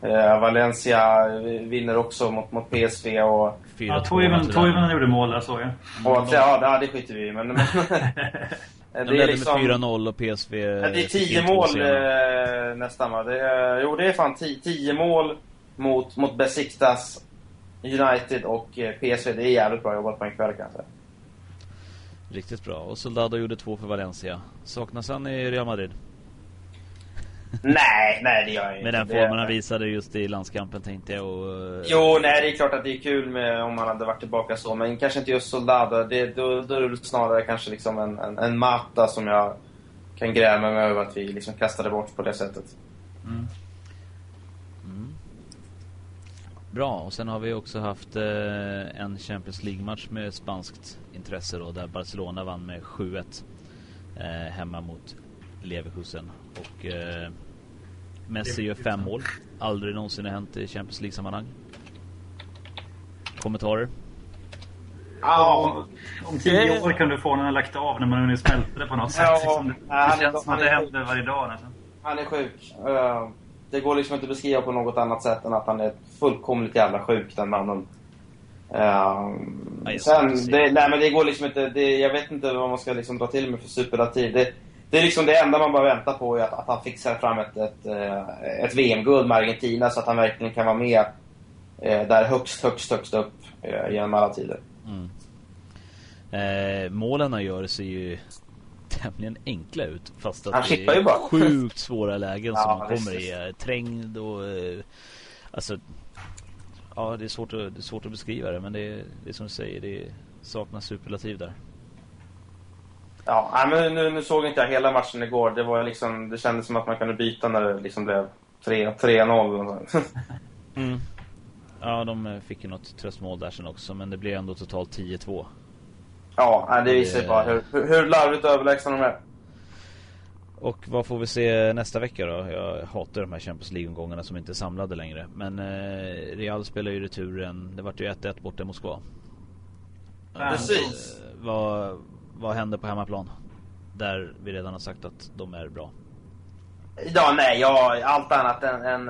Uh, Valencia vinner också mot, mot PSV och... 4-2 Ja, Toivonen gjorde mål där såg jag. och ja, det, det skiter vi i. Men, men, De det ledde är liksom... med 4-0 och PSV... Ja, det är fick 10 in två mål senare. eh, nästan va? Det är, jo, det är fan 10 mål mot, mot Besiktas, United och eh, PSV. Det är jävligt bra jobbat på en kväll kan jag säga. Riktigt bra. Och Soldado gjorde två för Valencia. Saknas han i Real Madrid? nej, nej det gör jag inte. Med den formen han visade just i landskampen tänkte jag och... eh, Jo, nej det är klart att det är kul med, om han hade varit tillbaka så, men kanske inte just Soldado. Det, då, då är det snarare kanske liksom en, en, en Mata som jag kan gräma mig över att vi liksom kastade bort på det sättet. Mm. Bra, och sen har vi också haft eh, en Champions League-match med spanskt intresse då, där Barcelona vann med 7-1 eh, hemma mot Leverkusen. Och eh, Messi gör fem mål. Aldrig någonsin har hänt i Champions League-sammanhang. Kommentarer? Ja, Om tio år kan du få när han lagt av, när man hunnit smälta det på något sätt. Ja, Liksom, det, han är- det känns som att det händer varje dag nästan. han är sjuk. Eh, det går liksom inte att beskriva på något annat sätt än att han är fullkomligt jävla sjuk, den mannen. Jag sen, det, nej men det går liksom inte, det, jag vet inte vad man ska liksom dra till med för superlativ. Det, det är liksom det enda man bara väntar på att, att han fixar fram ett, ett, eh, ett VM-guld med Argentina så att han verkligen kan vara med eh, där högst, högst, högst upp eh, genom alla tider. Mm. Eh, målen han gör ser ju tämligen enkla ut fast att Han det är bara. sjukt svåra lägen Ja, som han kommer i. visst. Trängd och... Alltså... Ja, det är, svårt att, det är svårt att beskriva det men det är, det är som du säger, det saknas superlativ där. Ja, men nu, nu såg inte jag hela matchen igår. Det, var liksom, det kändes som att man kunde byta när det liksom blev 3 3-0. och så. Mm. Ja, de eh, fick ju något tröstmål där sen också men det blev ändå totalt 10-2. Ja, det visar ju bara hur, hur, hur larvigt överlägsna de är. Och vad får vi se nästa vecka då? Jag hatar de här Champions League-omgångarna som inte är samlade längre. Men eh, Real spelar ju returen. Det vart ju 1-1 borta i Moskva. Precis. Eh, vad, vad händer på hemmaplan? Där vi redan har sagt att de är bra. Ja, nej, ja, allt annat än en,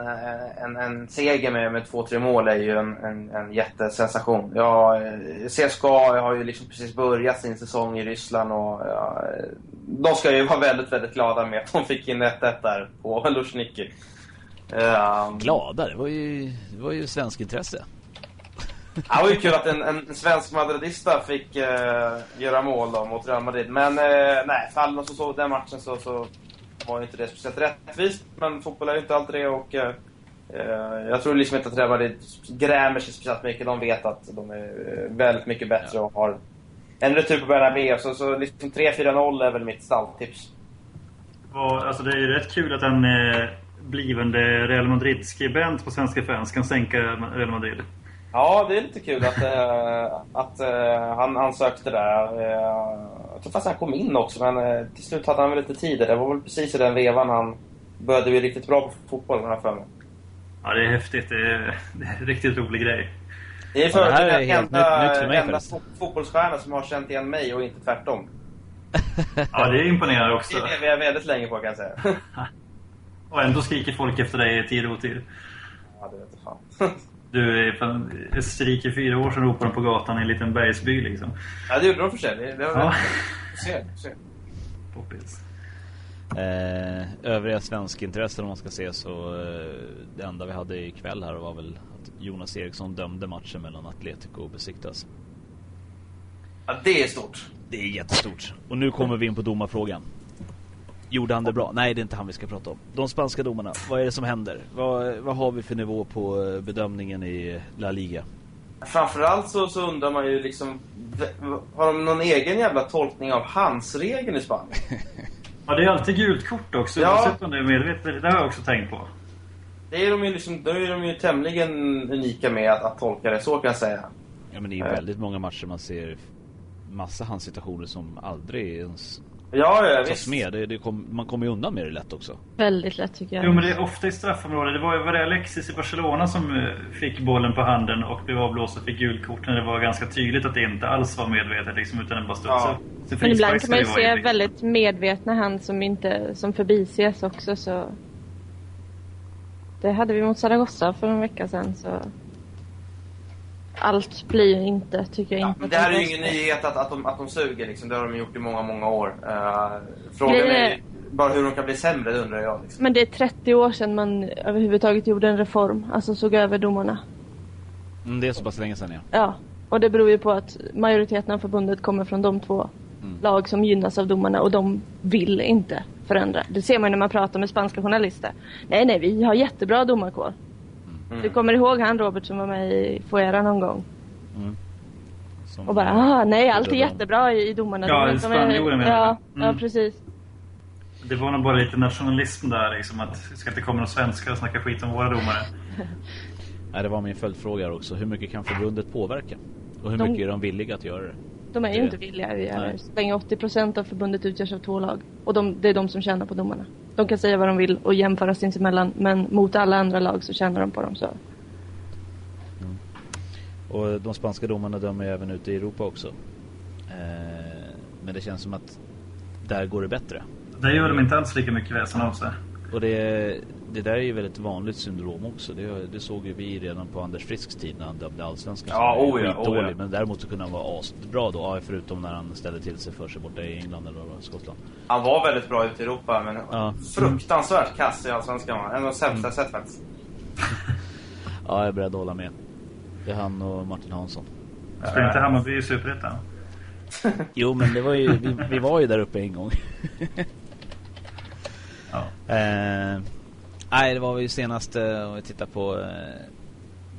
en, en seger med, med två, tre mål är ju en, en, en jättesensation. Ja, CSKA har ju liksom precis börjat sin säsong i Ryssland och ja, de ska ju vara väldigt, väldigt glada med att de fick in 1-1 där på Luzhniki. Um, Glada, det var ju, det var ju svensk intresse. Ja, det var ju kul att en, en svensk madridista fick eh, göra mål då mot Real Madrid. Men eh, nej, för alla som såg den matchen så, så var ju inte det speciellt rättvist. Men fotboll är ju inte alltid det och eh, eh, jag tror liksom inte att Real Madrid grämer sig speciellt mycket. De vet att de är eh, väldigt mycket bättre och har en retur på Bernabéu. Så, så liksom 3-4-0 är väl mitt stalltips. Och, alltså, det är ju rätt kul att en eh, blivande Real Madrid-skribent på Svenska fans kan sänka Real Madrid. Ja, det är lite kul att, eh, att eh, han, han sökte där. Eh, jag tror fast han kom in också, men till slut hade han väl lite tid. Det var väl precis i den vevan han började bli riktigt bra på fotboll, har för mig. Ja, det är häftigt. Det är, det är en riktigt rolig grej. Det är Ja, det här för är den helt enda, nytt- nytt för mig enda förresten. fo- fotbollsstjärna som har känt igen mig och inte tvärtom. Ja, det är imponerande också. Det lever jag väldigt länge på kan jag säga. Och ändå skriker folk efter dig i tid och otid. ja, det vet jag fan. Du fan Österrike fyra år sedan ropade de på gatan i en liten bergsby liksom. ja, det gjorde de för sig. Det, det var Ja. Se, se. Poppis. Eh, övriga svenskintressen om man ska se så eh, det enda vi hade ikväll här var väl att Jonas Eriksson dömde matchen mellan Atletico och Besiktas. Ja, det är stort. Det är jättestort. Och nu kommer vi in på domarfrågan. Gjorde han det bra? Nej, det är inte han vi ska prata om. De spanska domarna, vad är det som händer? Vad, vad har vi för nivå på eh, bedömningen i La Liga? Framförallt så, så undrar man ju liksom... Har de någon egen jävla tolkning av handsregeln i Spanien? Ja, det är alltid gult kort också. Ja. Oavsett om det är medvetet. Det har jag också tänkt på. Det är de ju liksom, då är de ju tämligen unika med att, att tolka det, så kan jag säga. Ja, men det är ju Eh. väldigt många matcher man ser massa handsituationer som aldrig ens Ja, ja tas visst. med. Det, det kom, man kommer ju undan med det lätt också. Väldigt lätt tycker jag. Jo, men det är ofta i straffområdet. Det var ju var det Alexis i Barcelona som eh, fick bollen på handen och blev avblåst och fick gult kort när det var ganska tydligt att det inte alls var medvetet liksom, utan den bara studsade. Ja. Så Men ibland kan man ju se väldigt medvetna hand som inte som förbises också så. Det hade vi mot Zaragoza för en vecka sedan så. Allt blir ju inte, tycker jag Ja, inte. men det här är ju ingen nyhet att, att, de, att de suger liksom. Det har de gjort i många, många år. Uh, frågan Grejen är bara hur de kan bli sämre, det undrar jag. Liksom. Men det är 30 år sedan man överhuvudtaget gjorde en reform, alltså såg över domarna. Mm, det är så pass länge sedan ja. Ja, och det beror ju på att majoriteten av förbundet kommer från de två lag som gynnas av domarna och de vill inte förändra. Det ser man ju när man pratar med spanska journalister. Nej, nej, vi har jättebra domarkår. Mm. Du kommer ihåg han Robert som var med i Fuera någon gång? Som, Och bara, ah, nej allt är jättebra i, i domarna. Ja, De- spanjoren menar ja, du? ja, Mm. precis. Det var nog bara lite nationalism där liksom. Att det ska inte komma några svenskar och snacka skit om våra domare. Nej, det var min följdfråga också. Hur mycket kan förbundet påverka? Och hur De- mycket är de villiga att göra det? De är ju Det- inte villiga. Vi är- Nej. Så länge 80% av förbundet utgörs av två lag. Och de, det är de som tjänar på domarna. De kan säga vad de vill och jämföra sinsemellan. Men mot alla andra lag så tjänar de på dem. Så. Och de spanska domarna dömer ju även ute i Europa också. Eh, men det känns som att där går det bättre. Där gör de inte alls lika mycket väsen av sig. Och det, det där är ju väldigt vanligt syndrom också. Det, det såg ju vi redan på Anders Frisks tid när han dömde allsvenskan. Ja, oh ja, oh ja. Men däremot så kunde han vara asbra då. Förutom när han ställde till sig för sig borta i England eller Skottland. Han var väldigt bra ute i Europa, men Ja. fruktansvärt kass i Allsvenskan. En av de sämsta sett faktiskt. Ja, jag är beredd att hålla med. Det är han och Martin Hansson. Spelar inte Hammarby i Superettan? Jo, men det var ju, vi, vi var ju där uppe en gång. Ja. Eh, nej, det var ju senast eh, om vi tittar på eh,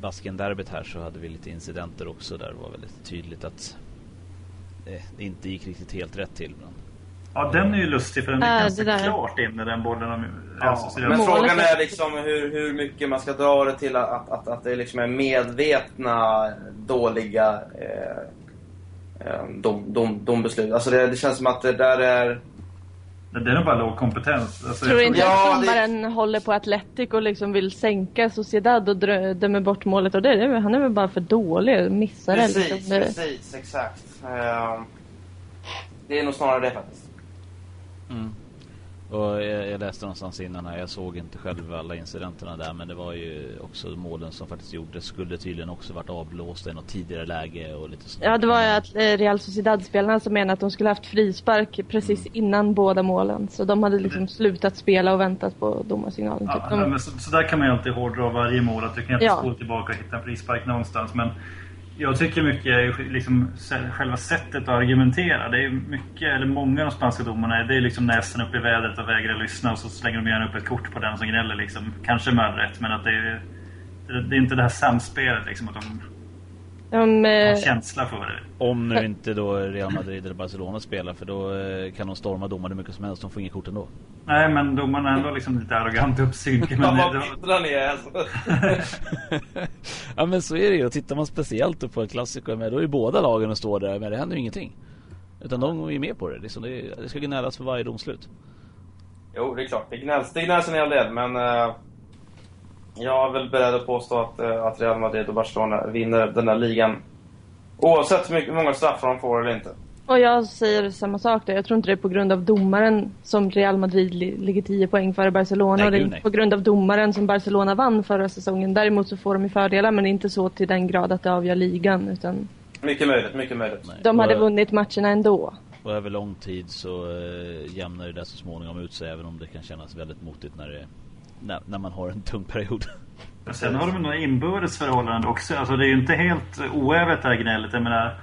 Basken-derbyt här så hade vi lite incidenter också där det var väldigt tydligt att eh, det inte gick riktigt helt rätt till. Men, Ja, den är ju lustig för den Äh, är ganska det där. klart inne den bollen. Om, Ja, alltså, så men frågan är- liksom hur, hur mycket man ska dra det till att, att, att det liksom är medvetna dåliga eh, eh, dom, dom, dombeslut. Alltså det, det känns som att det där är... det är nog bara låg kompetens. Alltså, Tror du jag inte Ja, att det- domaren håller på Atletic och liksom vill sänka Sociedad och drö- dömer bort målet? Och det, det, han är väl bara för dålig och missar det. Precis, Liksom. Det, precis, exakt. Eh, det är nog snarare det faktiskt. Och jag, jag läste någonstans innan här, jag såg inte själv alla incidenterna där men det var ju också målen som faktiskt gjordes skulle tydligen också varit avblåsta i något tidigare läge och lite sånt. ja, det var ju att eh, Real Sociedad-spelarna som menade att de skulle haft frispark precis innan båda målen. Så de hade liksom slutat spela och väntat på domarsignalen. Typ. Ja, De, men så, så där kan man ju alltid hårddra varje mål. Att du kan inte Ja. spola tillbaka och hitta en frispark någonstans. Men jag tycker mycket liksom själva sättet att argumentera. Det är mycket, eller många av de spanska domarna, det är liksom näsan upp i vädret och vägrar lyssna och så slänger de gärna upp ett kort på den som gnäller liksom. Kanske med rätt, men att det är, det är inte det här samspelet liksom. Att de de, eh, känsla för det. Om nu inte då Real Madrid eller Barcelona spelar för då eh, kan de storma domare hur mycket som helst. De får inget kort ändå. Nej, men domarna är ändå liksom lite arrogant uppsynk. Men vad är alltså. ja men så är det ju. Tittar man speciellt på ett klassiker med då är ju båda lagen och står där men det händer ju ingenting. Utan de är ju med på det. Liksom det, det ska gnällas för varje domslut. Jo, det är klart. Det gnälls, det gnälls en hel del, men eh, jag är väl beredd att påstå att, eh, att Real Madrid och Barcelona vinner den där ligan. Oavsett hur mycket, hur många straffar de får eller inte. och jag säger samma sak där. Jag tror inte det är på grund av domaren som Real Madrid li- ligger 10 poäng före Barcelona. Nej, och det är inte nej. på grund av domaren som Barcelona vann förra säsongen. Däremot så får de ju fördelar men inte så till den grad att det avgör ligan. Utan Mycket möjligt, mycket möjligt. Nej. de hade vunnit matcherna ändå. Och över lång tid så eh, jämnar det där så småningom ut sig även om det kan kännas väldigt motigt när, det, när, när man har en tung period. Sen har de några inbördes förhållanden också. Alltså det är ju inte helt oävet det här gnället. Jag menar,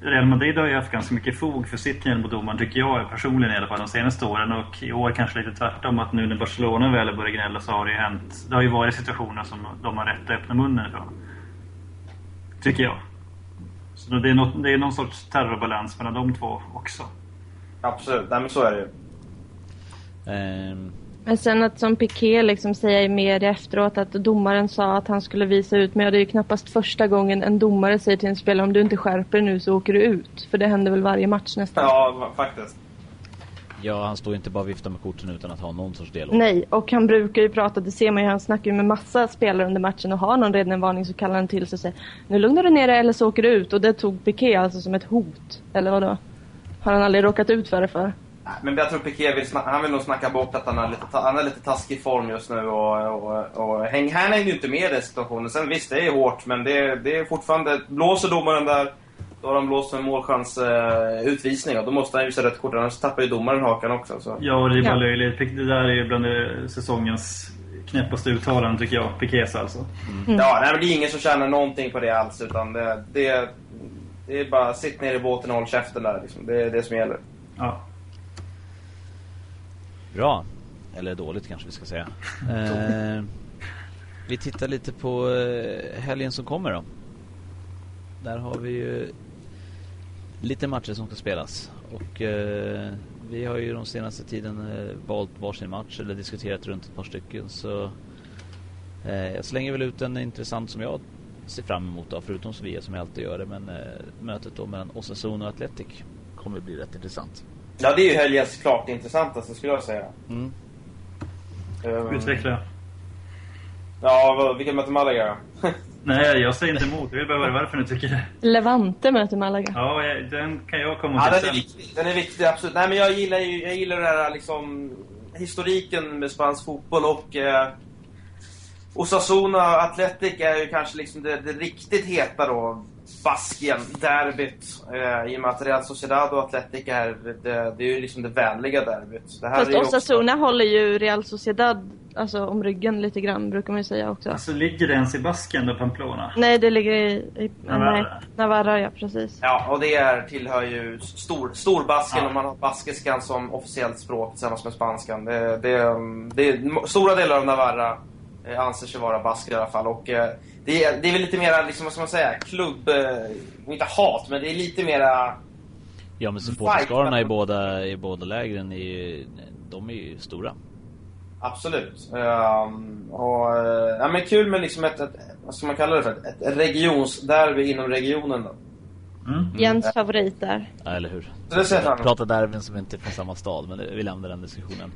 Real Madrid har ju haft ganska mycket fog för sitt gnäll på domaren, tycker jag personligen i alla fall, de senaste åren. Och i år kanske lite tvärtom, att nu när Barcelona väl börjar gnälla så har det ju hänt. Det har ju varit situationer som de har rätt att öppna munnen ifrån. Tycker jag. Så det är, något, det är någon sorts terrorbalans mellan de två också. Absolut, nej men så är det ju. Ehm, Men sen att som Piqué liksom säga i media efteråt att domaren sa att han skulle visa ut mig. Och det är ju knappast första gången en domare säger till en spelare om du inte skärper nu så åker du ut. För det händer väl varje match nästan. Ja, faktiskt. ja, han står ju inte bara och viftar med korten utan att ha någon sorts dialog. Nej, och han brukar ju prata, det ser man ju, han snackar ju med massa spelare under matchen och har någon redan en varning så kallar han till sig och säger Nu lugnar du ner dig eller så åker du ut. Och det tog Piqué alltså som ett hot. Eller vad då? Har han aldrig råkat ut för det för? Men jag tror Piqué vill, han vill nog snacka bort att han är lite, han är lite taskig form just nu och, och, och häng, han hänger ju inte med i den situationen. Sen visst, det är hårt, men det, det är fortfarande... Blåser domaren där, då har de blåst en målchans eh, utvisning och då måste han ju visa rött kort, annars tappar ju domaren hakan också. Så. Ja, och det är bara Ja. löjligt. Det där är ju bland säsongens knäppaste uttalanden tycker jag. Pikés alltså. Ja, nej, men det är ingen som tjänar någonting på det alls, utan det... det Det är bara sitt ner i båten och håll käften där. Liksom. Det är det som gäller. Ja. Bra. Eller dåligt kanske vi ska säga. eh, vi tittar lite på eh, helgen som kommer då. Där har vi ju lite matcher som ska spelas. Och eh, vi har ju de senaste tiden eh, valt varsin match eller diskuterat runt ett par stycken. Så eh, jag slänger väl ut en intressant som jag ser fram emot då, förutom Sofia som jag alltid gör det. Men mötet då mellan Osasuna och Atletic kommer bli rätt intressant. Ja, det är ju helgens klart intressantaste skulle jag säga. Mm. Um, Utveckla. Ja, vilka möter Malaga? Nej, jag säger inte emot. Jag vill bara höra varför ni tycker det. Levante möter Malaga. Ja, jag- den kan jag komma Ja, till den är viktig. Den är viktig, absolut. Nej, men jag gillar ju jag gillar det här liksom historiken med spansk fotboll och eh, Osasuna Athletic är ju kanske liksom det, det riktigt heta då. Baskien, derbyt. Eh, I och med att Real Sociedad och Athletic är det, det är ju liksom det vänliga derbyt. Det här Fast är ju också- Osasuna håller ju Real Sociedad alltså, om ryggen lite grann, brukar man ju säga också. Alltså, ligger det ens i Basken då, Pamplona? Nej, det ligger i, i Navarra. Nej, Navarra, ja precis. Ja, och det är, tillhör ju stor, storbasken Ja. om man har baskiskan som officiellt språk tillsammans med spanskan. Det, det, det, stora delar av Navarra eh, anser sig vara basker i alla fall. Och eh, det, är, det är väl lite mera, liksom, vad ska man säga, klubb... Eh, inte hat, men det är lite mera... Ja men supporterskarorna i båda, i båda lägren är ju, de är ju stora. Absolut. Ehm, och, eh, ja, men kul med liksom ett, ett, vad ska man kalla det för? Ett, ett regionsderby inom regionen då. Mm. Jens favorit där. Ja, eller hur? Prata derbyn som inte är från samma stad, men det- vi lämnar den diskussionen.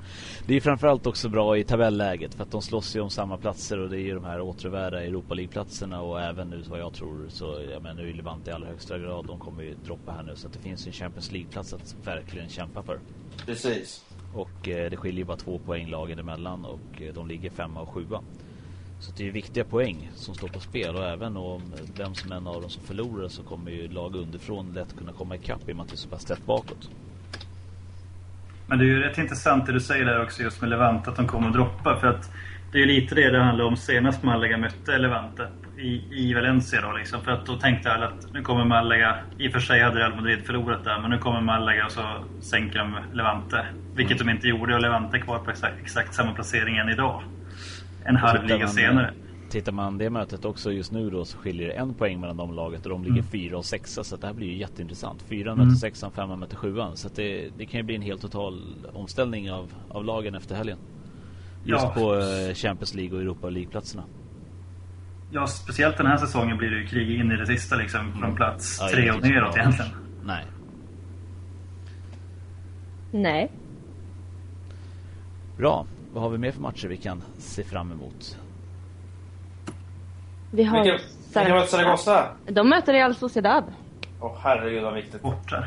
Det är framförallt också bra i tabelläget för att de slåss ju om samma platser och det är ju de här återvärda Europa League-platserna och även nu vad jag tror så, jag menar nu är Levante i allra högsta grad, de kommer ju droppa här nu så att det finns en Champions League-plats att verkligen kämpa för. Precis. Och eh, det skiljer ju bara två poäng lagen emellan och eh, de ligger femma och sjua. Så det är viktiga poäng som står på spel och även om vem som är en av dem som förlorar så kommer ju lag underifrån lätt kunna komma ikapp i och med att det är så pass tätt bakåt. Men det är ju rätt intressant det du säger där också just med Levante, att de kommer att droppa. För att det är ju lite det det handlar om senast Malaga mötte Levante i, i Valencia då liksom. För att då tänkte alla att nu kommer Malaga, i och för sig hade Real Madrid förlorat där, men nu kommer Malaga och så sänker de Levante. Vilket de inte gjorde och Levante är kvar på exakt, exakt samma placering än idag. En halv liga man- senare. Tittar man det mötet också just nu då så skiljer det en poäng mellan de laget och de ligger Mm. fyra och sexa så det här blir ju jätteintressant. Fyran Mm. möter sexan, femman möter sjuan så att det, det kan ju bli en helt total omställning av, av lagen efter helgen. Just Ja. på eh, Champions League och Europa League-platserna. Ja, speciellt den här säsongen blir det ju krig in i det sista liksom. Från plats Ja, tre och neråt egentligen. Nej. Nej. Bra. Vad har vi mer för matcher vi kan se fram emot? Vi har Vilka, vilka möter Zaragoza? De möter Real Sociedad. Åh herregud vad viktigt. Borta.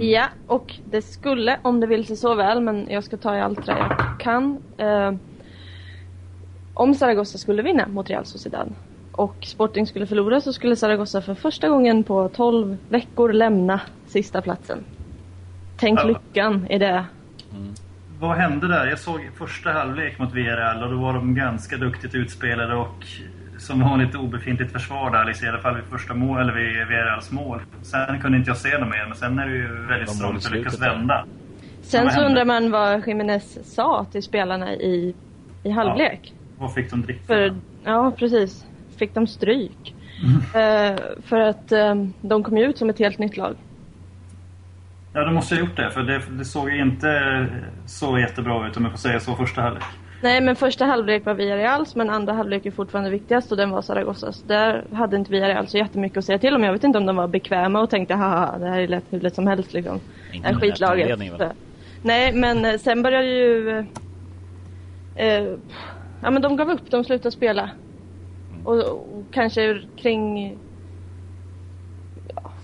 Ja, och det skulle, om det vill sig så väl, men jag ska ta i allt det jag kan. Eh, om Zaragoza skulle vinna mot Real Sociedad och Sporting skulle förlora så skulle Zaragoza för första gången på 12 veckor lämna sista platsen. Tänk Ja. lyckan i det. Vad hände där? Jag såg första halvlek mot VRL och då var de ganska duktigt utspelade och som vanligt obefintligt försvar där, liksom, i alla fall vid första mål, eller vid VRLs mål. Sen kunde inte jag se dem mer, men sen är det ju väldigt De strångt att lyckas vända. Sen så undrar man vad Jiménez sa till spelarna i, i halvlek. Vad fick de dricka? För, ja, precis. Fick de stryk. Eh, för att eh, de kom ju ut som ett helt nytt lag. Ja, de måste ha gjort det, för det, det såg inte så jättebra ut om jag får säga så första halvlek. Nej, men första halvlek var Villarreals, men andra halvlek är fortfarande viktigast och den var Zaragoza. Där hade inte Villarreal så jättemycket att säga till om. Jag vet inte om de var bekväma och tänkte haha, det här är lätt hur lätt som helst liksom. Inte Äh, skitlaget. Nej, men eh, sen började ju... Eh, eh, ja, men de gav upp. De slutade spela. Mm. Och, och kanske kring...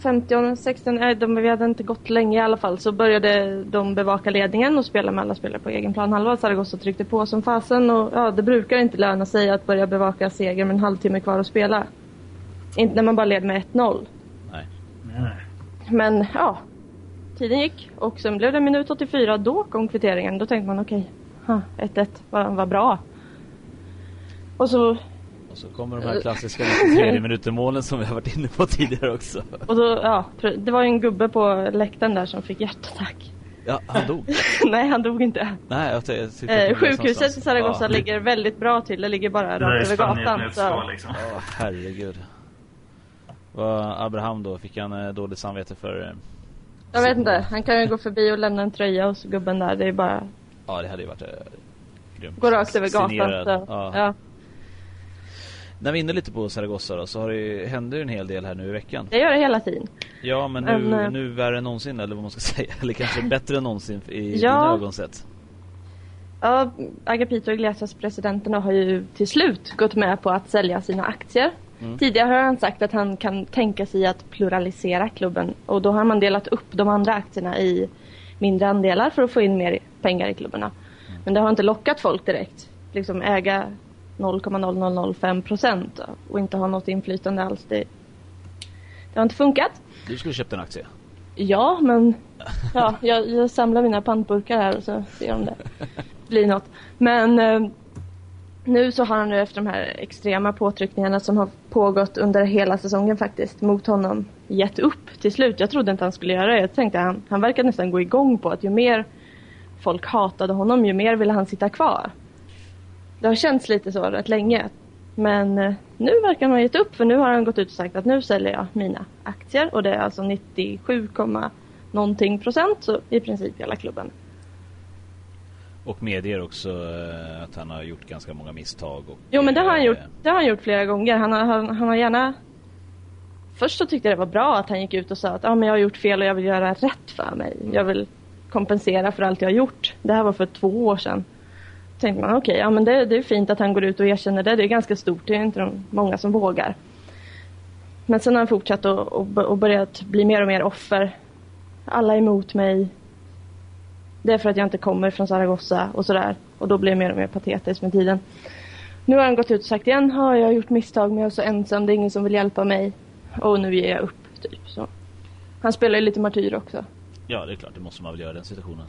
ja, 50, 16, nej, de, vi hade inte gått länge i alla fall. Så började de bevaka ledningen och spela med alla spelare på egen planhalva. Zaragoza tryckte på som fasen och ja, det brukar inte löna sig att börja bevaka seger med en halvtimme kvar att spela. Inte när man bara leder med 1-0. Nej. Nej. Men ja, tiden gick och sen blev det minut 84. Då kom kvitteringen. Då tänkte man okej, okay, 1-1, vad vad bra. Och så, Och så kommer de här klassiska 93 minuter målen som vi har varit inne på tidigare också. Och då, ja, det var ju en gubbe på läktaren där som fick hjärtattack. Ja, han dog. Nej, han dog inte. Nej, jag jag Eh, sjukhuset i. Zaragoza Ja. ligger väldigt bra till. Det ligger bara rakt över gatan. ett Så. liksom. Åh, herregud. Vad Abraham då? Fick han eh, dåligt samvete för... eh, Jag vet inte, han kan ju gå förbi och lämna en tröja hos gubben där. Det är bara Ja, det hade ju varit eh, grymt. gå rakt över gatan. Så. Ja. Ja. När vi är inne lite på Zaragoza då, så har det händer ju en hel del här nu i veckan. Det gör det hela tiden. Ja, men nu, Men, eh, nu värre än någonsin, eller vad man ska säga. Eller kanske bättre än någonsin i Ja. dina ögon sett. Ja, Agapito Iglesias, presidenterna, har ju till slut gått med på att sälja sina aktier. Mm. Tidigare har han sagt att han kan tänka sig att pluralisera klubben och då har man delat upp de andra aktierna i mindre andelar för att få in mer pengar i klubbarna. Men det har inte lockat folk direkt. Liksom äga 0,0005 procent och inte ha något inflytande alls. Det, det har inte funkat. Du skulle köpt en aktie. Ja, men ja, jag, jag samlar mina pantburkar här och så ser om det blir något. Men eh, nu så har han nu efter de här extrema påtryckningarna som har pågått under hela säsongen faktiskt mot honom gett upp till slut. Jag trodde inte han skulle göra det. Jag tänkte han, han verkade nästan gå igång på att ju mer folk hatade honom ju mer ville han sitta kvar. Det har känts lite så rätt länge. Men eh, nu verkar han ha gett upp för nu har han gått ut och sagt att nu säljer jag mina aktier och det är alltså 97, någonting procent så i princip hela klubben. Och medger också eh, att han har gjort ganska många misstag. Och, Jo men det har han eh, gjort, det har han gjort flera gånger. Han har, han, han har gärna Först så tyckte jag det var bra att han gick ut och sa att ah, men jag har gjort fel och jag vill göra rätt för mig. Jag vill kompensera för allt jag har gjort. Det här var för två år sedan tänkte man okej, ja men det, det är fint att han går ut och erkänner det. Det är ganska stort, det är inte de, många som vågar. Men sen har han fortsatt och, och, och börjat bli mer och mer offer. Alla är emot mig. Det är för att jag inte kommer från Zaragoza och sådär. Och då blir det mer och mer patetiskt med tiden. Nu har han gått ut och sagt igen, har jag gjort misstag men jag är så ensam, det är ingen som vill hjälpa mig. Och nu ger jag upp, typ så. Han spelar ju lite martyr också. Ja, det är klart. Det måste man väl göra i den situationen.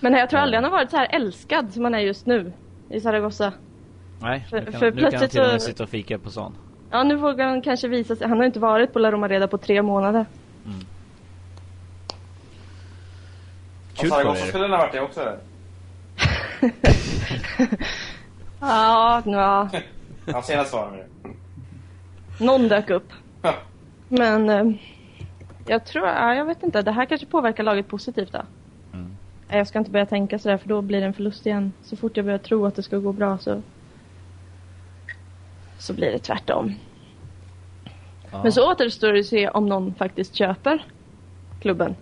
Men jag tror aldrig han har varit så här älskad som han är just nu i Zaragoza. Nej, För- nu kan, för nu kan han plötsligt till och med sitta och fika på stan. Ja, nu vågar han kanske visa sig. Han har inte varit på La Romareda på tre månader. Kul Och för Zaragoza er. skulle ha varit det också. Ja, ja. Han senast var med det. Någon dök upp. Ja. Men eh, jag tror, ja, jag vet inte. Det här kanske påverkar laget positivt då. Jag ska inte börja tänka sådär för då blir det en förlust igen. Så fort jag börjar tro att det ska gå bra så så blir det tvärtom. Ja. Men så återstår det att se om någon faktiskt köper klubben.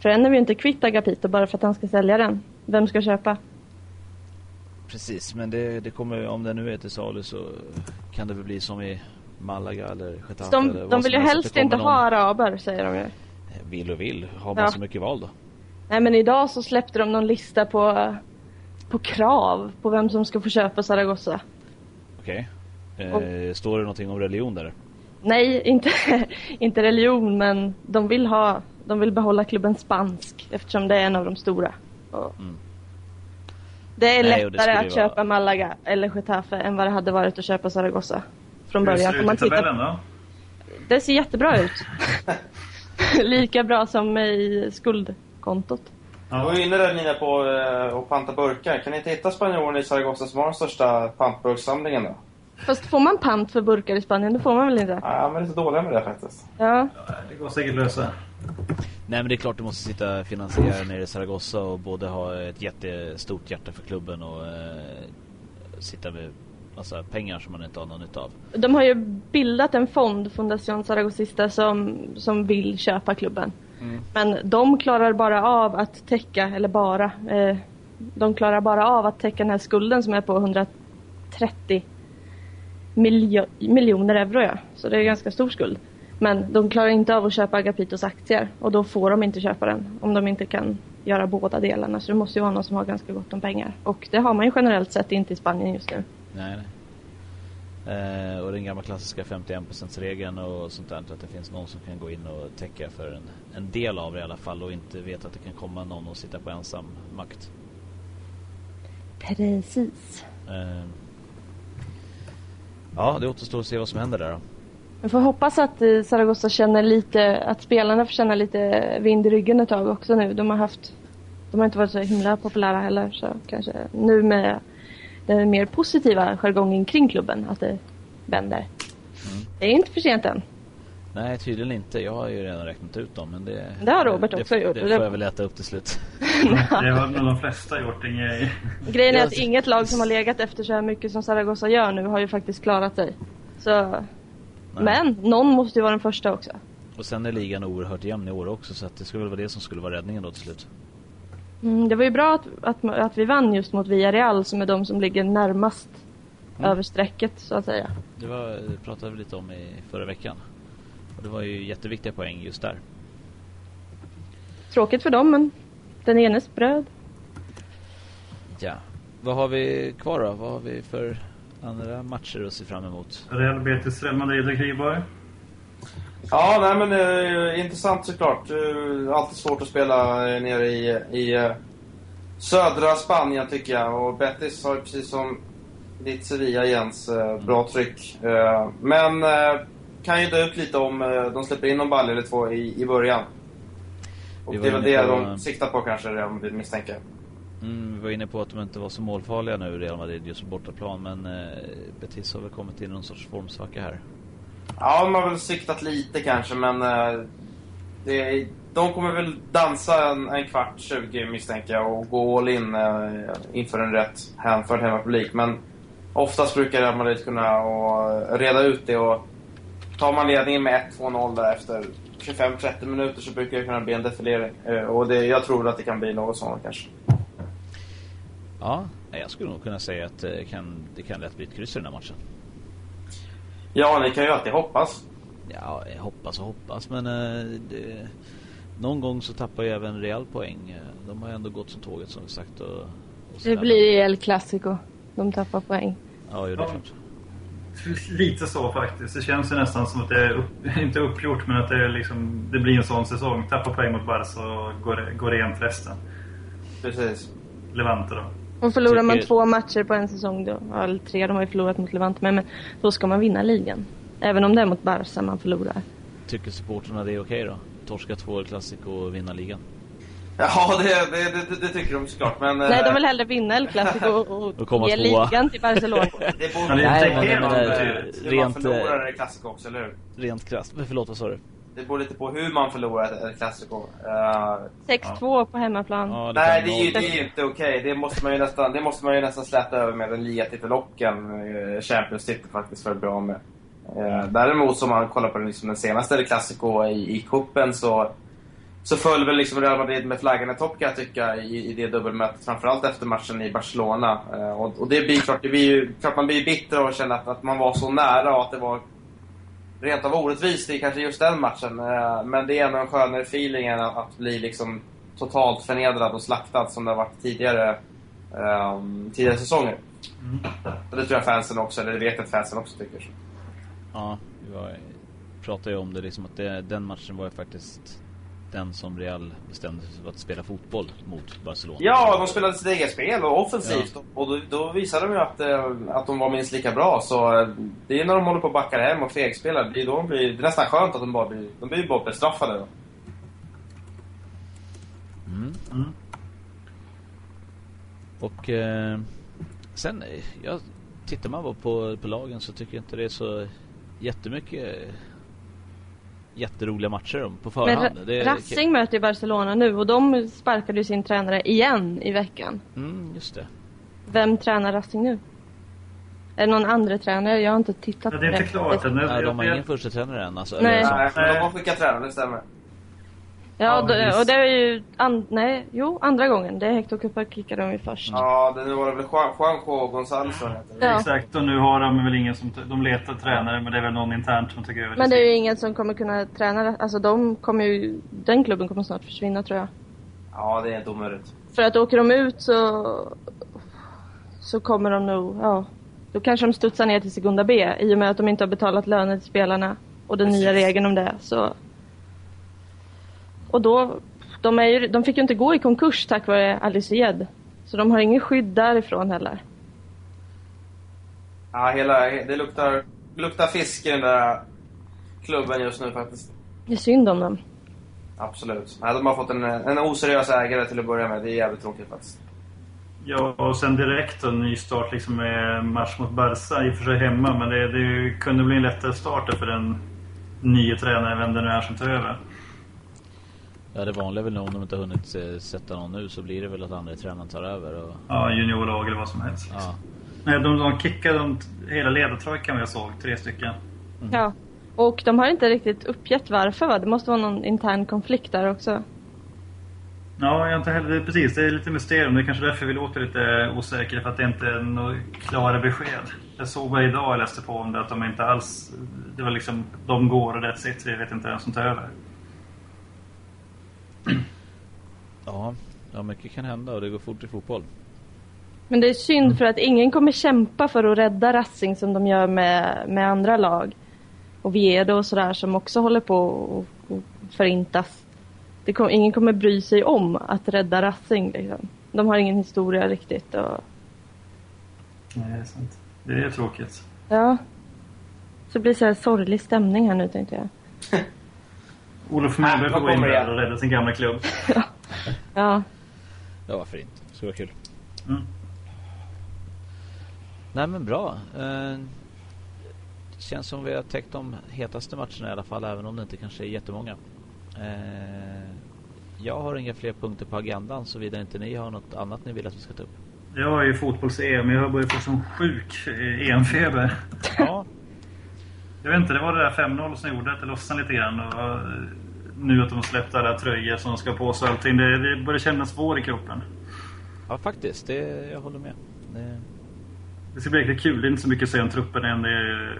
För än är vi inte kvitt Agapito bara för att han ska sälja den. Vem ska köpa? Precis, men det, det kommer, om det nu är till salu så kan det väl bli som i Malaga eller Getafe De, eller de vill ju helst, inte kommer ha någon- araber, säger de ju. Vill och vill, har man Ja. så mycket val då? Nej men idag så släppte de någon lista på, på krav på vem som ska få köpa Zaragoza. Okej. Eh, står det någonting om religion där? Nej, inte, inte religion men de vill ha, de vill behålla klubben spansk eftersom det är en av de stora. Mm. Det är Nej, det lättare skulle att vara- köpa Malaga eller Getafe än vad det hade varit att köpa Zaragoza. Från Hur ser början. det ut man i tabellen då? det ser jättebra ut. Lika bra som i skuldkontot. Du var inne där Nina på eh, att panta burkar. Kan ni inte hitta spanjorerna i Zaragoza som har den största pantburkssamlingen då? Fast får man pant för burkar i Spanien? Det får man väl inte? Ja, men är lite dåliga med det faktiskt. Ja. Det går säkert lösa. Nej men det är klart du måste sitta finansiär nere i Zaragoza och både ha ett jättestort hjärta för klubben och eh, sitta med massa pengar som man inte har någon nytta av. De har ju bildat en fond, Fundación Zaragozista, som, som vill köpa klubben. Men de klarar bara av att täcka, eller bara, eh, de klarar bara av att täcka den här skulden som är på 130 miljo- miljoner euro. Ja. Så det är en ganska stor skuld. Men de klarar inte av att köpa Agapitos aktier och då får de inte köpa den om de inte kan göra båda delarna. Så det måste ju vara någon som har ganska gott om pengar. Och det har man ju generellt sett inte i Spanien just nu. Nej, nej. Eh, och den gamla klassiska 51%-regeln och sånt där. Att det finns någon som kan gå in och täcka för en, en del av det i alla fall och inte veta att det kan komma någon och sitta på ensam makt. Precis. Eh, ja, det återstår att se vad som händer där då. Vi får hoppas att eh, Zaragoza känner lite, att spelarna får känna lite vind i ryggen ett tag också nu. De har haft, de har inte varit så himla populära heller så kanske nu med den mer positiva jargongen kring klubben, att det vänder. Det är inte för sent än. Nej, tydligen inte. Jag har ju redan räknat ut dem. Men det, Det har Robert också det, gjort. Det får jag väl äta upp till slut. Det har nog de flesta gjort. Inget... Grejen är att inget lag som har legat efter så här mycket som Zaragoza gör nu har ju faktiskt klarat sig. Så, Nej. men någon måste ju vara den första också. Och sen är ligan oerhört jämn i år också. Så att det skulle väl vara det som skulle vara räddningen då till slut. Mm, det var ju bra att, att, att vi vann just mot Villarreal som är de som ligger närmast Mm. över strecket så att säga. Det var, det pratade vi lite om i förra veckan. Och det var ju jätteviktiga poäng just där. Tråkigt för dem men den enes bröd. Ja. Vad har vi kvar då? Vad har vi för andra matcher att se fram emot? Real Betis, Real Madrid och Kriborg. Ja, nej men eh, intressant såklart. Eh, alltid svårt att spela eh, nere i, i eh, södra Spanien tycker jag. Och Betis har precis som ditt Sevilla Jens, eh, bra tryck. Eh, men kan ju dö ut lite om de släpper in någon balle eller två i, i början. Och Vi var det är väl det de siktar på kanske, Real Madrid misstänker. Mm, vi var inne på att de inte var så målfarliga nu, Real Madrid, just på bortaplan. Men Betis har väl kommit in i någon sorts formsvacka här. Ja, de har väl siktat lite kanske, men eh, det, de kommer väl dansa en, en kvart, 20 misstänker jag, och gå all in eh, inför en rätt hänförd hemmapublik. Men oftast brukar Real Madrid kunna och, eh, reda ut det och tar man ledningen med 1-2-0 där efter 25-30 minuter så brukar det kunna bli en defilering. Eh, och det, jag tror att det kan bli något sånt kanske. Ja, jag skulle nog kunna säga att det kan, det kan lätt bli ett kryss i den här matchen. Ja, ni kan ju alltid hoppas. Ja, hoppas och hoppas, men eh, det, någon gång så tappar ju även Real poäng. Eh, De har ju ändå gått som tåget som sagt. Och, och Det blir El Clasico. De tappar poäng. Ja, jo, det är klart. Lite så faktiskt. Det känns ju nästan som att det är upp, inte uppgjort men att det, är liksom, det blir en sån säsong. Tappa poäng mot Barca och går, går rent resten. Precis. Levante då. Och förlorar man två matcher på en säsong då, eller tre, de har ju förlorat mot Levante med, men då ska man vinna ligan. Även om det är mot Barca man förlorar. Tycker supporterna det är okej då? Torska två El Clasico och vinna ligan? Ja, det, det, det, det tycker de såklart, men... eh, Nej, de vill hellre vinna El Clasico och, Och och komma ge tvåa. ligan till Barcelona. Det borde det är Nej, inte men jag helt menar, betydligt. hur rent, man förlorar eh, en klassiker också, eller hur? Rent krasst. Men Förlåt, vad sa du? Det beror lite på hur man förlorar ett, ett klassiker. Uh, 6-2 på hemmaplan. Ja, nej, kan det är, ju, det är ju inte okej. Det, måste man ju nästan, det måste man ju nästan släta över med en ligatiteln och en eh, Champions titel faktiskt för att bli av med. Eh, däremot om man kollar på den, liksom, den senaste El Clasico i, i cupen så, så föll väl liksom Real Madrid med flaggan i topp kan jag tycka i, i det dubbelmötet. Framförallt efter matchen i Barcelona. Eh, och, och det blir klart, det blir ju, klart man blir bitter och känner att, att man var så nära och att det var rent av orättvist i kanske just den matchen. Eh, men det är ändå en skönare feeling än att, bli liksom totalt förnedrad och slaktad som det har varit tidigare, um, tidigare säsonger. Och det tror jag fansen också, eller det vet jag att fansen också tycker. Ja, vi pratade ju om det liksom att det, den matchen var ju faktiskt den som Real bestämde sig för att spela fotboll mot Barcelona. Ja, de spelade sitt eget spel och offensivt. Och då, då visade de ju att, eh, att de var minst lika bra. Så eh, det är när de håller på att backa hem och fegspelar. Det är, då de blir, det är nästan skönt att de bara blir, de blir bara bestraffade. Då. Mm. Mm. Och eh, sen, eh, ja, tittar man bara på, på lagen så tycker jag inte det är så jättemycket jätteroliga matcher på Men förhand. Ra- Det är- Racing möter ju Barcelona nu och de sparkade ju sin tränare igen i veckan. Mm, just det. Vem tränar Racing nu? Är det någon andra tränare? Jag har inte tittat Ja, på det är inte klart än. Nej, de har Jag- ingen första tränare än alltså. Nej. Nej, men de har skickat tränare, det stämmer. Ja, Ja, då- visst. och det är ju... An- nej, jo, andra gången. Det är Hector Cooper kickade de ju först. Ja, det nu var det väl Juan- Juanjo heter. Ja. Exakt, och nu har de väl ingen som... De letar tränare, men det är väl någon internt som tycker över Men det är ju ingen som kommer kunna träna. Alltså de kommer ju... Den klubben kommer snart försvinna tror jag. Ja, det är inte omöjligt. För att åker de ut så... Så kommer de nog... Ja. Då kanske de studsar ner till Segunda B i och med att de inte har betalat löner till spelarna. Och den nya Precis. regeln om det. Så... Och då... De, är ju, de fick ju inte gå i konkurs tack vare Alice Jed. Så de har ingen skydd därifrån heller. Ja, hela, det luktar, luktar fisk i den där klubben just nu faktiskt. Det är synd om dem. Absolut. Nej, de har fått en, en oseriös ägare till att börja med. Det är jävligt tråkigt faktiskt. Ja, och sen direkt en ny start liksom med match mot Barca, i och för sig hemma. Men det, det kunde bli en lättare start för den nya tränaren, vem det nu är som tar över. Ja, det vanliga är väl nu om de inte har hunnit sätta någon nu så blir det väl att andra tränaren tar över. Och... Ja, juniorlag eller vad som helst. Ja. Nej, de, de kickade de, hela ledartrojkan jag såg, tre stycken. Ja. Och de har inte riktigt uppgett varför va? Det måste vara någon intern konflikt där också. Ja, jag inte heller, precis. Det är lite mysterium. Det är kanske därför vi låter lite osäkra, för att det inte är några klara besked. Jag såg bara idag, jag läste på om det, att de inte alls... Det var liksom, de går och that's it. Vi vet inte vem som tar över. Ja, ja, mycket kan hända och det går fort i fotboll. Men det är synd för att ingen kommer kämpa för att rädda Racing som de gör med, med andra lag. Och Viedo och sådär som också håller på att förintas. Det kom, ingen kommer bry sig om att rädda Racing liksom. De har ingen historia riktigt och Nej, det är sant. Det är tråkigt. ja. Så det blir så här sorglig stämning här nu tänkte jag. Olof Mellberg Ah, får gå in där och rädda sin gamla klubb. Ja. Ja, varför inte? Det skulle vara kul. Mm. Nej men bra. Eh, Det känns som vi har täckt de hetaste matcherna i alla fall, även om det inte kanske är jättemånga. Eh, Jag har inga fler punkter på agendan såvida inte ni har något annat ni vill att vi ska ta upp. Jag har ju fotbolls-EM, jag har börjat få sån sjuk eh, EM-feber. Ja, Jag vet inte, det var det där 5-0 som gjorde att det lossnade lite grann. Och, eh, nu att de har släppt alla tröjor som de ska på sig och allting. Det, det börjar kännas vår i kroppen. ja faktiskt. Det, jag håller med. Det, Det ska bli riktigt kul. Det är inte så mycket att säga om truppen än. Det är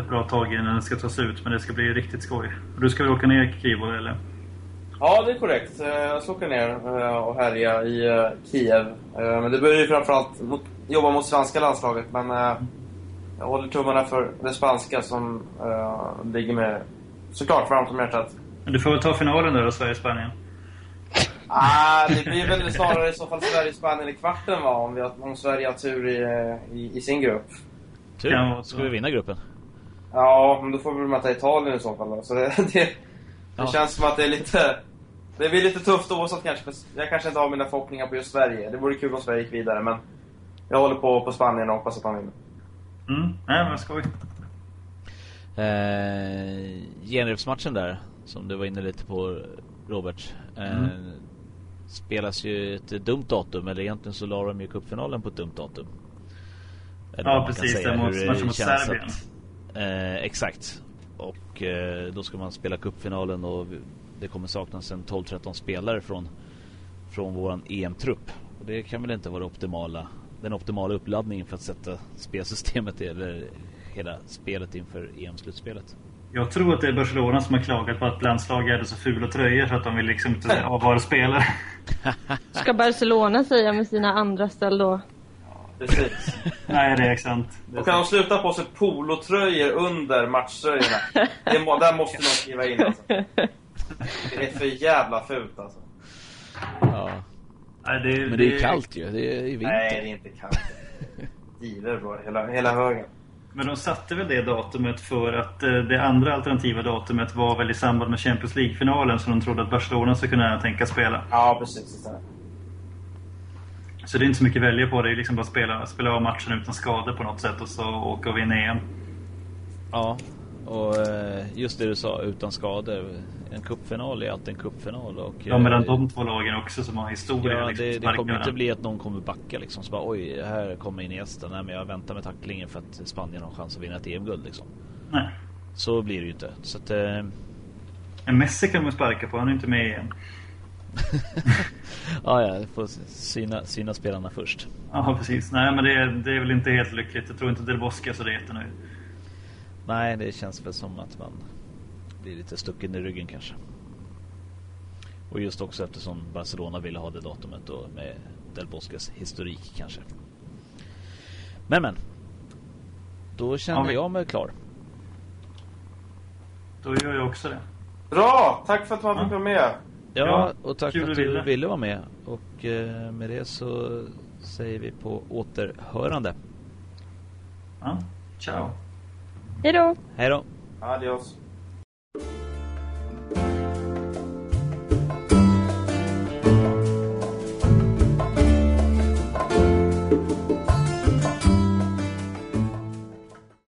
ett bra tag innan den ska tas ut. Men det ska bli riktigt skoj. Du ska väl åka ner Kivo eller? Ja, det är korrekt. Eh, Jag ska åka ner eh, och härja i Kiev. Men det börjar ju framförallt jobba mot svenska landslaget. Men jag håller tummarna för det spanska som eh, ligger med såklart varmt om hjärtat. Men du får väl ta finalen där då, Sverige-Spanien. Ah, det blir väl snarare i så fall Sverige-Spanien i kvarten va? Om, vi har, om Sverige har tur i, eh, i, i sin grupp. tur. Ska vi vinna gruppen? Ja, men då får vi väl möta Italien i så fall då. Så det, det, det Ja. känns som att det är lite... Det blir lite tufft oavsett kanske. Jag kanske inte har mina förhoppningar på just Sverige. Det vore kul om Sverige gick vidare, men... Jag håller på på Spanien och hoppas att de vinner. Mm, nej men skoj. Eh, Genrepsmatchen där, som du var inne lite på Robert. Eh, Mm. Spelas ju ett dumt datum, eller egentligen så la de ju cupfinalen på ett dumt datum. Eller Ja, precis, det mot- matchen mot Serbien. eh, exakt. Och eh, då ska man spela cupfinalen och det kommer saknas en 12-13 spelare från, från våran EM-trupp. Och det kan väl inte vara det optimala, den optimala uppladdningen för att sätta spelsystemet eller hela spelet inför EM-slutspelet. Jag tror att det är Barcelona som har klagat på att landslaget hade så fula tröjor så att de vill liksom inte avvara spelare. Ska Barcelona säga med sina andra ställ då? Precis. nej, det är sant. Det är Och kan de sant. sluta på sig polotröjor under matchtröjorna? Det må, där måste de skriva in alltså. Det är för jävla fult alltså. Ja. Nej, det, Men det är kallt ju, det är i vinter. Nej, det är inte kallt. Giver bara, hela, hela högen. Men de satte väl det datumet för att eh, det andra alternativa datumet var väl i samband med Champions League-finalen som de trodde att Barcelona skulle kunna tänka spela. Ja, precis. det. Så det är inte så mycket att välja på. Det är liksom bara att spela, spela av matchen utan skador på något sätt och så åka och vinna EM. Ja, och eh, just det du sa, utan skador. En cupfinal är alltid en cupfinal. Och, Ja, mellan eh, de två lagen också som har historia. Ja, liksom, det, det kommer inte bli att någon kommer backa liksom. Så bara, oj, här kommer Iniesta. Nej, men jag väntar med tacklingen för att Spanien har chans att vinna ett EM-guld liksom. Nej. Så blir det ju inte. Så att, eh, Men Messi kan man sparka på. Han är inte med i EM. ja, ja, får syna, syna spelarna först. Ja, precis. Nej, men det är, det är väl inte helt lyckligt. Jag tror inte Del Bosque är så det jättenöjd. Nej, det känns väl som att man blir lite stucken i ryggen kanske. Och just också eftersom Barcelona ville ha det datumet då med Del Bosques historik kanske. Men men. Då känner Ja, vi- jag mig klar. Då gör jag också det. Bra! Tack för att man fick vara med. Ja, och tack för att du du ville. ville vara med. Och eh, med det så säger vi på återhörande. Ja, ciao. Hej då! Hej då! Adios. Bye.